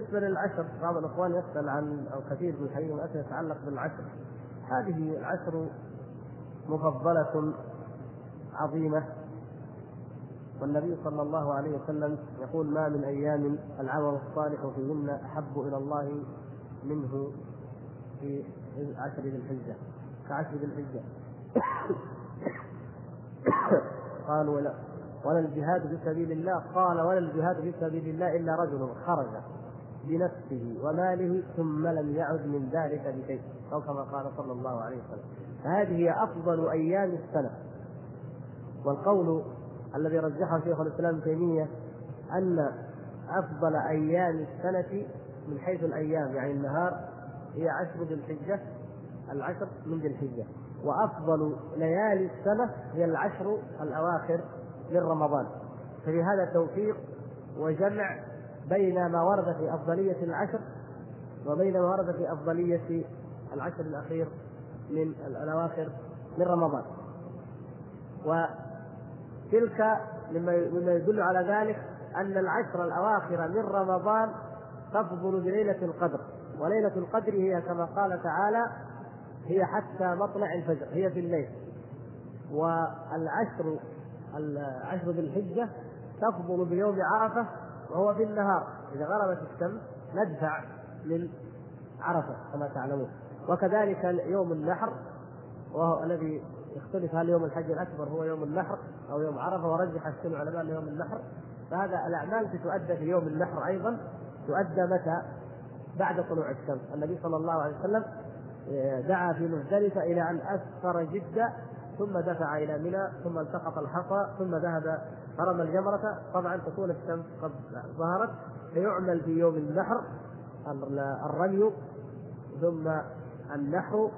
[SPEAKER 1] بالنسبة للعشر بعض الإخوان يسأل عن أو كثير من الحديث من اسئله تتعلق بالعشر. هذه العشر مفضلة عظيمة. والنبي صلى الله عليه وسلم يقول ما من أيام العمل الصالح فيهن أحب إلى الله منه في عشر ذي الحجة. كعشر ذي الحجة. قالوا ولا ولا الجهاد في سبيل الله. قال ولا الجهاد في سبيل الله إلا رجل خرج. بنفسه وماله ثم لم يعد من ذلك بشيء أو كما قال صلى الله عليه وسلم. فهذه هي أفضل أيام السنة. والقول الذي رجحه شيخ الإسلام ابن تيمية أن أفضل أيام السنة من حيث الأيام يعني النهار هي عشر ذي الحجة العشر من ذي الحجة. وأفضل ليالي السنة هي العشر الأواخر من رمضان. ففي هذا توفيق وجمع بين ما ورد في أفضلية العشر وبين ما ورد في أفضلية العشر الأخير من الأواخر من رمضان. وتلك مما يدل على ذلك أن العشر الأواخر من رمضان تفضل بليلة القدر وليلة القدر هي كما قال تعالى هي حتى مطلع الفجر هي في الليل. والعشر العشر ذي الحجة تفضل بيوم عرفة وهو في النهار. إذا غربت الشمس ندفع من عرفة كما تعلمون. وكذلك يوم النحر وهو الذي يختلف هل يوم الحج الأكبر هو يوم النحر أو يوم عرفة ورجح السنة العلماء ليوم النحر. فهذا الأعمال تؤدى في يوم النحر أيضا تؤدى متى؟ بعد طلوع الشمس. النبي صلى الله عليه وسلم آه، دعا في مزدلفة إلى أن أسفر جدة ثم دفع إلى منى ثم التقط الحصى ثم ذهب فرمى الجمرة طبعا تكون الشمس قد ظهرت فيعمل في يوم النحر الرمي ثم النحر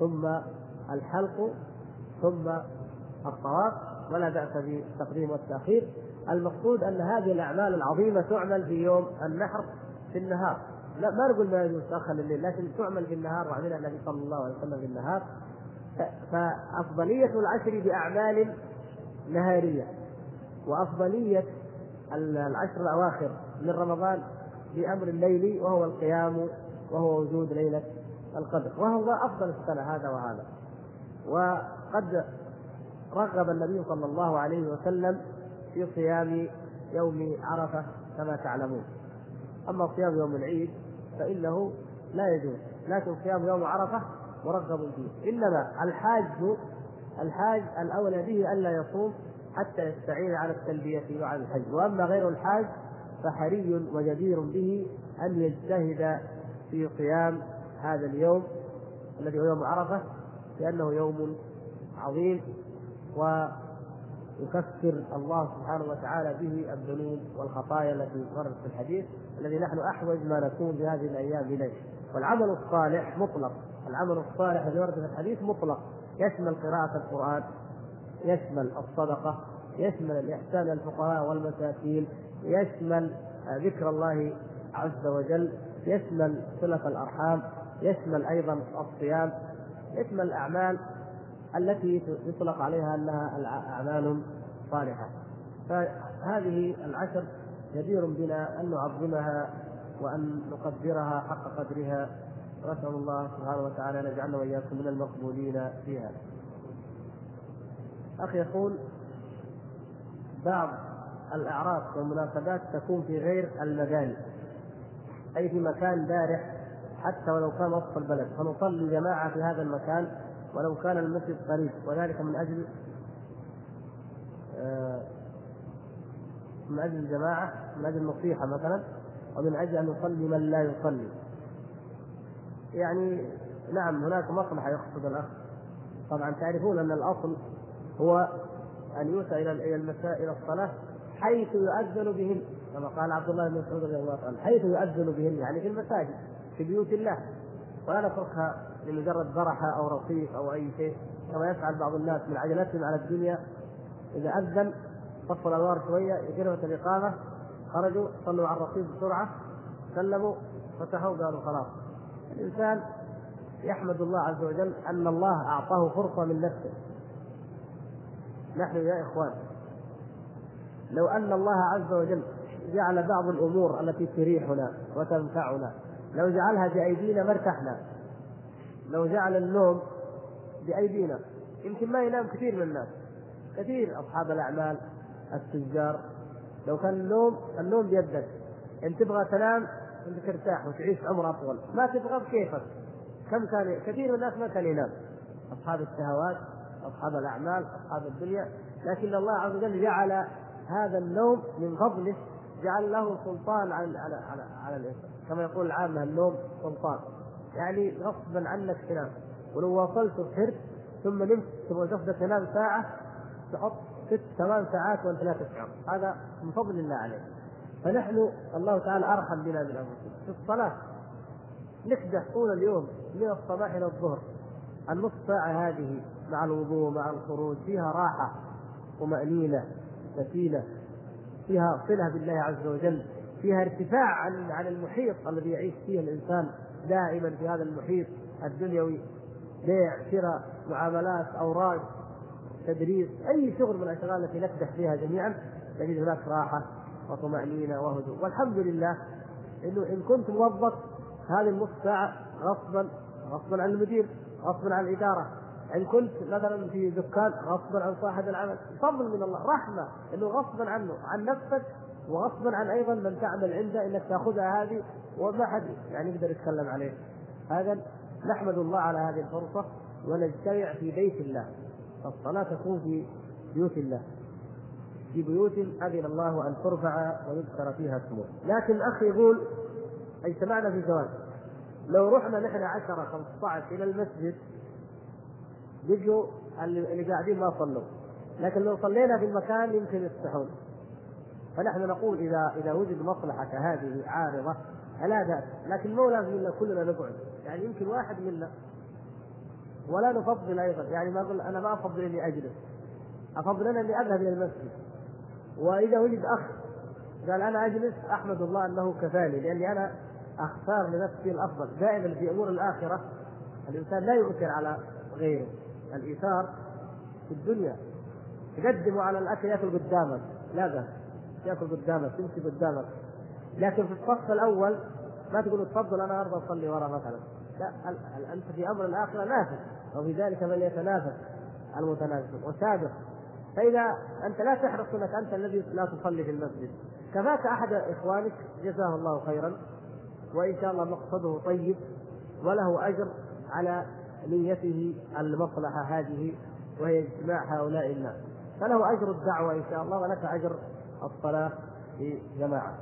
[SPEAKER 1] ثم الحلق ثم الطواف ولا بأس بالتقديم والتأخير. المقصود أن هذه الأعمال العظيمة تعمل في يوم النحر في النهار. لا ما نقول ما يجوز تأخر الليل لكن تعمل في النهار وعملها النبي صلى الله عليه وسلم في النهار. فأفضلية العشر بأعمال نهارية. وأفضلية العشر الأواخر من رمضان بأمر الليلي وهو القيام وهو وجود ليلة القدر. وهو أفضل السنة هذا وهذا. وقد رغب النبي صلى الله عليه وسلم في صيام يوم عرفة كما تعلمون. أما صيام يوم العيد فإنه لا يجوز. لكن صيام يوم عرفة مرغب فيه. إنما الحاج الحاج الأولى به ألا يصوم حتى يستعين على التلبية وعلى الحج. وأما غير الحاج فحري وجدير به أن يجتهد في قيام هذا اليوم الذي هو يوم عرفة لأنه يوم عظيم ويكفر الله سبحانه وتعالى به الذنوب والخطايا التي وردت في الحديث الذي نحن أحوج ما نكون بهذه الأيام إليه. والعمل الصالح مطلق. العمل الصالح الذي ورد في الحديث مطلق. يشمل قراءة القرآن يشمل الصدقة يشمل الإحسان للفقراء والمساكين يشمل ذكر الله عز وجل يشمل صلة الأرحام يشمل أيضا الصيام يشمل الأعمال التي يطلق عليها أنها أعمال صالحة فهذه العشر جدير بنا أن نعظمها وأن نقدرها حق قدرها. ونسأل الله سبحانه وتعالى أن يجعلنا وإياكم من المقبولين فيها. أخي يقول بعض الأعراس والمناسبات تكون في غير المباني أي في مكان بارح حتى ولو كان وسط البلد. فنصلي جماعة في هذا المكان ولو كان المسجد قريب وذلك من أجل آه، من أجل الجماعة من أجل النصيحة مثلا ومن أجل أن يصلي من لا يصلي. يعني نعم هناك مصلحة يقصد الأخ. طبعا تعرفون أن الأصل هو أن يؤتى إلى المساء إلى الصلاة حيث يؤذن بهن كما قال عبد الله بن مسعود رضي الله عنه حيث يؤذن بهن يعني في المساجد في بيوت الله. ولا نتركها لمجرد برحة أو رصيف أو أي شيء كما يفعل بعض الناس من عجلتهم على الدنيا. إذا أذن طفوا الأنوار شوية يقربت الإقامة خرجوا صلوا على الرصيف بسرعة سلموا فتحوا قالوا خلاص. الإنسان يحمد الله عز وجل أن الله أعطاه فرصة من نفسه. نحن يا إخوان لو أن الله عز وجل جعل بعض الأمور التي تريحنا وتنفعنا لو جعلها بأيدينا ما ارتحنا لو جعل النوم بأيدينا يمكن ما ينام كثير من الناس كثير أصحاب الأعمال التجار لو كان النوم النوم بيدك إن تبغى تنام أنت ترتاح وتعيش عمر أطول ما تبغى بكيفك كم كان كثير من الناس ما كان ينام أصحاب الشهوات أصحاب الأعمال أصحاب الدنيا. لكن الله عز وجل جعل هذا النوم من فضله جعل له سلطان على على على, على الإنسان. كما يقول العامة النوم سلطان. يعني غصبا عنك تنام ولو واصلت وسهرت ثم نمت تبغى تفضل تنام ساعة تحط ست ثمان ساعات وانت لا تشعر هذا من فضل الله عليك. فنحن الله تعالى أرحم بنا من انفسنا في الصلاة نكدح طول اليوم من الصباح إلى الظهر. النصف ساعة هذه مع الوضوء مع الخروج فيها راحة طمانينه سكينة فيها صلة بالله عز وجل فيها ارتفاع عن عن المحيط الذي يعيش فيه الإنسان دائما في هذا المحيط الدنيوي. بيع شراء معاملات أوراق تدريس أي شغل من الأشغال التي نكدح فيها جميعا تجد هناك راحة وطمأنينة وهدوء. والحمد لله إنه إن كنت موظف هذه النص ساعة غصبا غصبا عن المدير. غصبا عن الإدارة. إن كنت مثلا في دكان غصبا عن صاحب العمل فضل من الله رحمة إنه غصبا عنه عن نفسك وغصبا عن أيضا من تعمل عنده إنك تأخذها هذه وما حد يعني يقدر يتكلم عليه. هذا نحمد الله على هذه الفرصة ونجتمع في بيت الله. الصلاة تكون في بيوت الله. في بيوت أذن الله أن ترفع ويذكر فيها اسمه. لكن الأخ يقول اجتمعنا في زواج لو رحنا نحن 10 15 إلى المسجد بيجوا اللي قاعدين ما صلوا. لكن لو صلينا في المكان يمكن يفتحون فنحن نقول اذا إذا وجد مصلحة كهذه عارضة فلا بأس. لكن مو لازم كلنا نقعد. يعني يمكن واحد منا. ولا نفضل أيضا. يعني ما أقول أنا ما أفضل إني أجلس. أفضل أنا إني أذهب إلى المسجد. وإذا وجد أخ قال أنا أجلس أحمد الله أنه كفاني لأني أنا اختار لنفسي الأفضل. دائما في أمور الآخرة الإنسان لا يؤثر على غيره. الإيثار في الدنيا. تقدم على الأكل يأكل قدامك. لا بأس. يأكل قدامك تمشي قدامك. لكن في الصف الأول ما تقول تفضل أنا أرضى أصلي ورا مثلا. لا أنت في أمر الآخرة نافس وفي ذلك فليتنافس المتنافسون وسابق فإذا أنت لا تحرص إنك أنت الذي لا تصلي في المسجد. كفاك أحد إخوانك جزاه الله خيرا. وإن شاء الله مقصده طيب وله أجر على نيته المصلحة هذه وهي اجتماع هؤلاء الناس. فله أجر الدعوة إن شاء الله ولك أجر الصلاة في جماعة.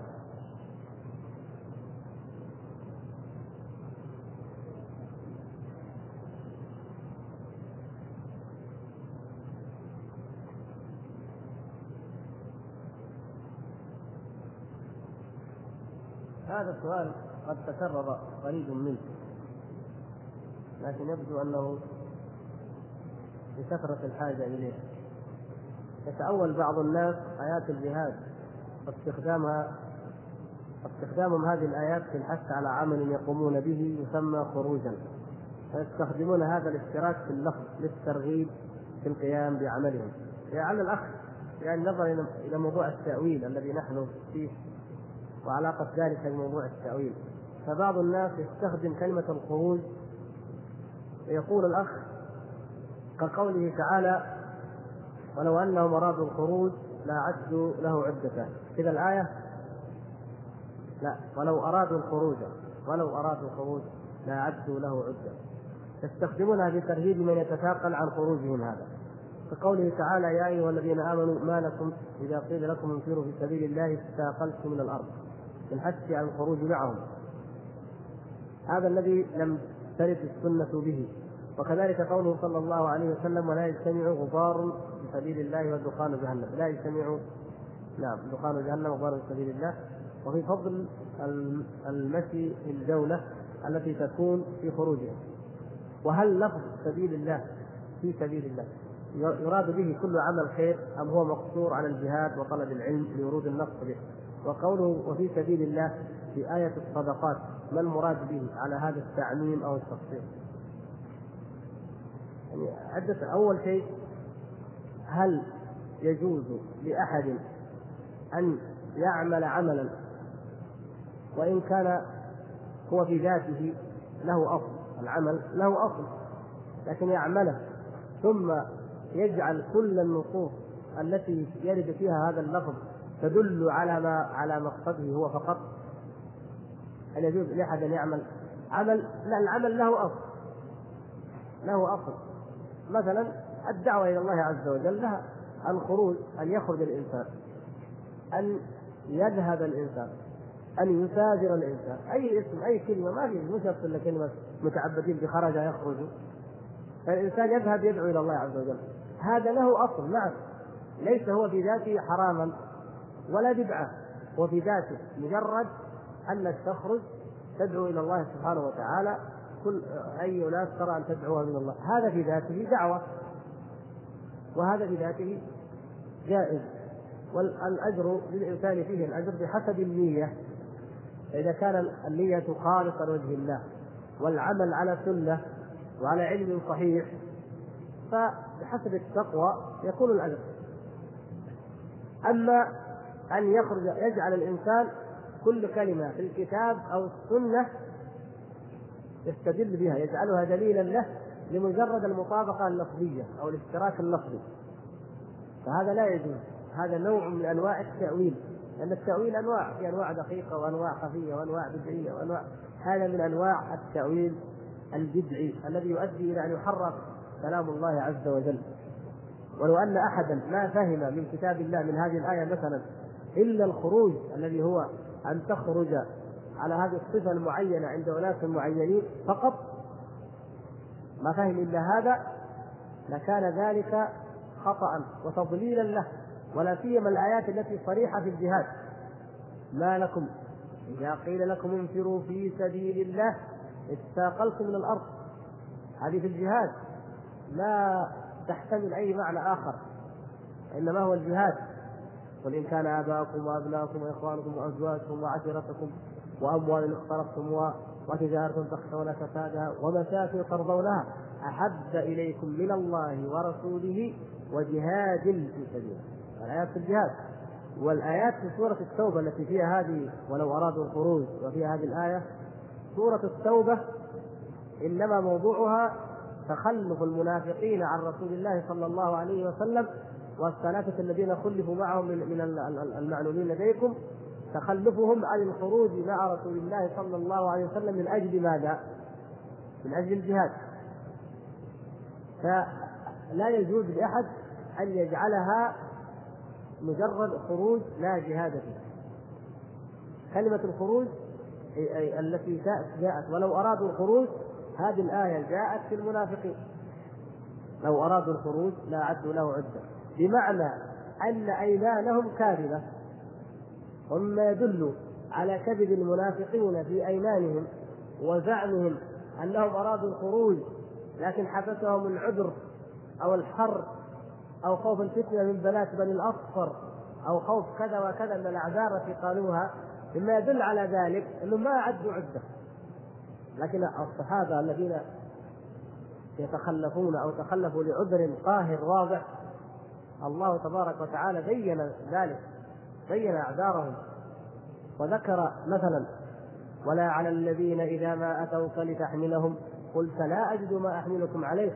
[SPEAKER 1] هذا السؤال قد تكرر قريب منه. لكن يبدو أنه لكثرة الحاجة إليه. يتأول بعض الناس آيات الجهاد واستخدامها استخدامهم هذه الآيات في الحث على عمل يقومون به يسمى خروجا. فيستخدمون هذا الاشتراك في اللفظ للترغيب في القيام بعملهم. لعل الأخ يعني نظر إلى موضوع التأويل الذي نحن فيه وعلاقة ذلك بموضوع التأويل. فبعض الناس يستخدم كلمة الخروج يقول الأخ كقوله تعالى ولو أنهم أرادوا الخروج لأعدوا له عدة كذا الآية لا ولو أرادوا الخروج ولو أرادوا الخروج لأعدوا له عدة. يستخدمونها في ترهيب من يتثاقل عن خروجهم هذا. كقوله تعالى يا أيها الذين آمنوا ما لكم إذا قيل لكم انفروا في سبيل الله استاقلتم من الأرض بالحث على الخروج معهم. هذا الذي لم ترد السنة به. وكذلك قوله صلى الله عليه وسلم ولا يجتمع غبار في سبيل الله ودخان جهنم. لا يجتمع نعم دخان جهنم وغبار سبيل الله. وفي فضل المشي في الجولة التي تكون في خروجها. وهل لفظ سبيل الله في سبيل الله يراد به كل عمل خير أم هو مقصور على الجهاد وطلب العلم لورود النص به؟ وقوله وفي سبيل الله في آية الصدقات ما المراد به على هذا التعميم أو التفصيل؟ يعني عدة أول شيء هل يجوز لأحد أن يعمل عملا؟ وإن كان هو في ذاته له أصل العمل له أصل لكن يعمله ثم يجعل كل النصوص التي يرد فيها هذا اللفظ تدل على ما على مقصده هو فقط؟ هل يجوز لأحد أن يعمل؟ عمل لا العمل له أصل. له أصل. مثلا الدعوة إلى الله عز وجل لها الخروج أن يخرج الإنسان. أن يذهب الإنسان. أن يسافر الإنسان. أي اسم أي كلمة ما في مش إلا كلمة متعبدين بخرج يخرج. فالانسان يذهب يدعو إلى الله عز وجل. هذا له أصل نعم. ليس هو في ذاته حراما ولا بدعة. هو في ذاته مجرد انك تخرج تدعو إلى الله سبحانه وتعالى. كل أي ناس ترى أن تدعوها من الله. هذا في ذاته دعوة. وهذا في ذاته جائز. والأجر للإنسان فيه الأجر بحسب النية. فاذا كان النية خالصه لوجه الله والعمل على سنة وعلى علم صحيح فبحسب التقوى يكون الأجر. أما أن يخرج يجعل الإنسان كل كلمة في الكتاب أو السنة يستدل بها يجعلها دليلا له لمجرد المطابقة اللفظية أو الاشتراك اللفظي. فهذا لا يجوز. هذا نوع من أنواع التأويل لأن التأويل أنواع في أنواع دقيقة وأنواع خفيه وأنواع بدعية وأنواع هذا من أنواع التأويل البدعي الذي يؤدي إلى أن يحرف كلام الله عز وجل. ولو أن احدا ما فهم من كتاب الله من هذه الآية مثلا إلا الخروج الذي هو أن تخرج على هذه الصفة المعينة عند أناس معينين فقط. ما فهم إلا هذا لكان ذلك خطأ وتضليلا له ولا سيما الآيات التي صريحة في الجهاد. ما لكم؟ إذا قيل لكم انفروا في سبيل الله استاقلتم من الأرض. هذه في الجهاد. لا تحتمل أي معنى آخر إنما هو الجهاد. قل إن كان آباؤكم وأبناؤكم وإخوانكم وأزواجكم وعشيرتكم وأموال اقترفتم وتجارة تخشون كسادها ومساكن ترضونها أحب إليكم من الله ورسوله وجهاد في سبيله. الآيات في الجهاد. والآيات في سورة التوبة التي فيها هذه ولو أرادوا الخروج وفيها هذه الآية سورة التوبة إنما موضوعها تخلف المنافقين عن رسول الله صلى الله عليه وسلم والثلاثة الذين خلفوا معهم من من المعلومين لديكم تخلفهم عن الخروج مع رسول الله صلى الله عليه وسلم من أجل ماذا؟ من أجل الجهاد. فلا يجوز لأحد أن يجعلها مجرد خروج لا جهاد فيه. كلمة الخروج أي, أي التي جاءت. ولو أرادوا الخروج هذه الآية جاءت في المنافقين. لو أرادوا الخروج لا عدوا له عدة. بمعنى أن أيمانهم كاذبة. ومما يدل على كذب المنافقين في أيمانهم وزعمهم أنهم أرادوا الخروج لكن حبسهم العذر أو الحر أو خوف الفتنة من بنات بني الأصفر أو خوف كذا وكذا من الأعذار التي قالوها. مما يدل على ذلك أنهم ما أعدوا عدة. لكن الصحابة الذين يتخلفون أو تخلفوا لعذر قاهر واضح الله تبارك وتعالى بين ذلك بين أعذارهم. وذكر مثلا ولا على الذين إذا ما أتوك لتحملهم قلت لا أجد ما أحملكم عليه.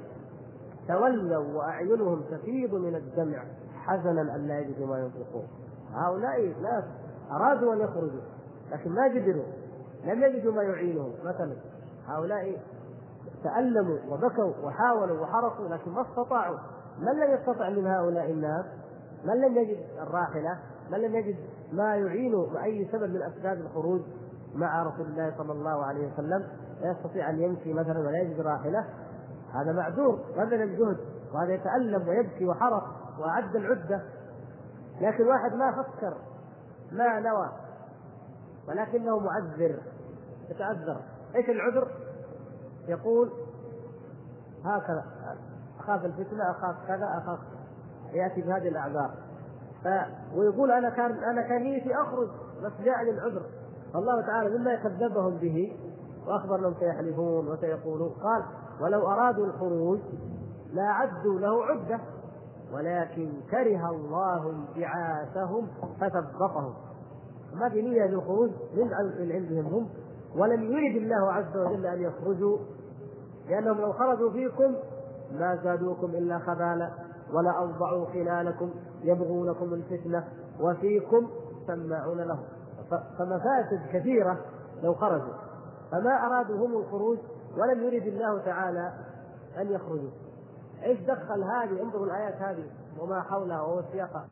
[SPEAKER 1] تولوا وأعينهم تفيض من الدمع حزنا أن لا يجدوا ما ينفقون. هؤلاء ناس أرادوا أن يخرجوا لكن ما قدروا لم يجدوا ما يعينهم. مثلا هؤلاء تألموا وبكوا وحاولوا وحرصوا لكن ما استطاعوا. من لم يستطع من هؤلاء الناس؟ من لم يجد الراحلة؟ من لم يجد ما يعين بأي سبب من أسباب الخروج مع رسول الله صلى الله عليه وسلم؟ لا يستطيع أن يمشي مثلا ولا يجد راحلة. هذا معذور بذل الجهد وهذا يتألم ويبكي وحرق وأعد العدة. لكن واحد ما فكر ما نوى ولكنه معذر. يتعذر. إيش العذر؟ يقول هكذا. أخاف الفتنة أخاف كذا أخاف يأتي بهذه الأعذار. ف... ويقول أنا كان أنا كان نيتي أخرج بس جاءني العذر فالله تعالى مما كذبهم به وأخبر انهم سيحلفون وسيقولون. قال ولو أرادوا الخروج لاعدوا له عدة ولكن كره الله انبعاثهم فثبطهم ما في نية للخروج من عندهم هم. ولم يرد الله عز وجل أن يخرجوا لأنهم لو خرجوا فيكم ما زادوكم إلا خبالا ولا أوضعوا خلالكم يبغونكم الفتنة وفيكم سماعون لهم. فمفاسد كثيرة لو خرجوا. فما أرادوا هم الخروج ولم يرد الله تعالى أن يخرجوا. إيش دخل هذه؟ انظروا الآيات هذه وما حولها وهو سياقها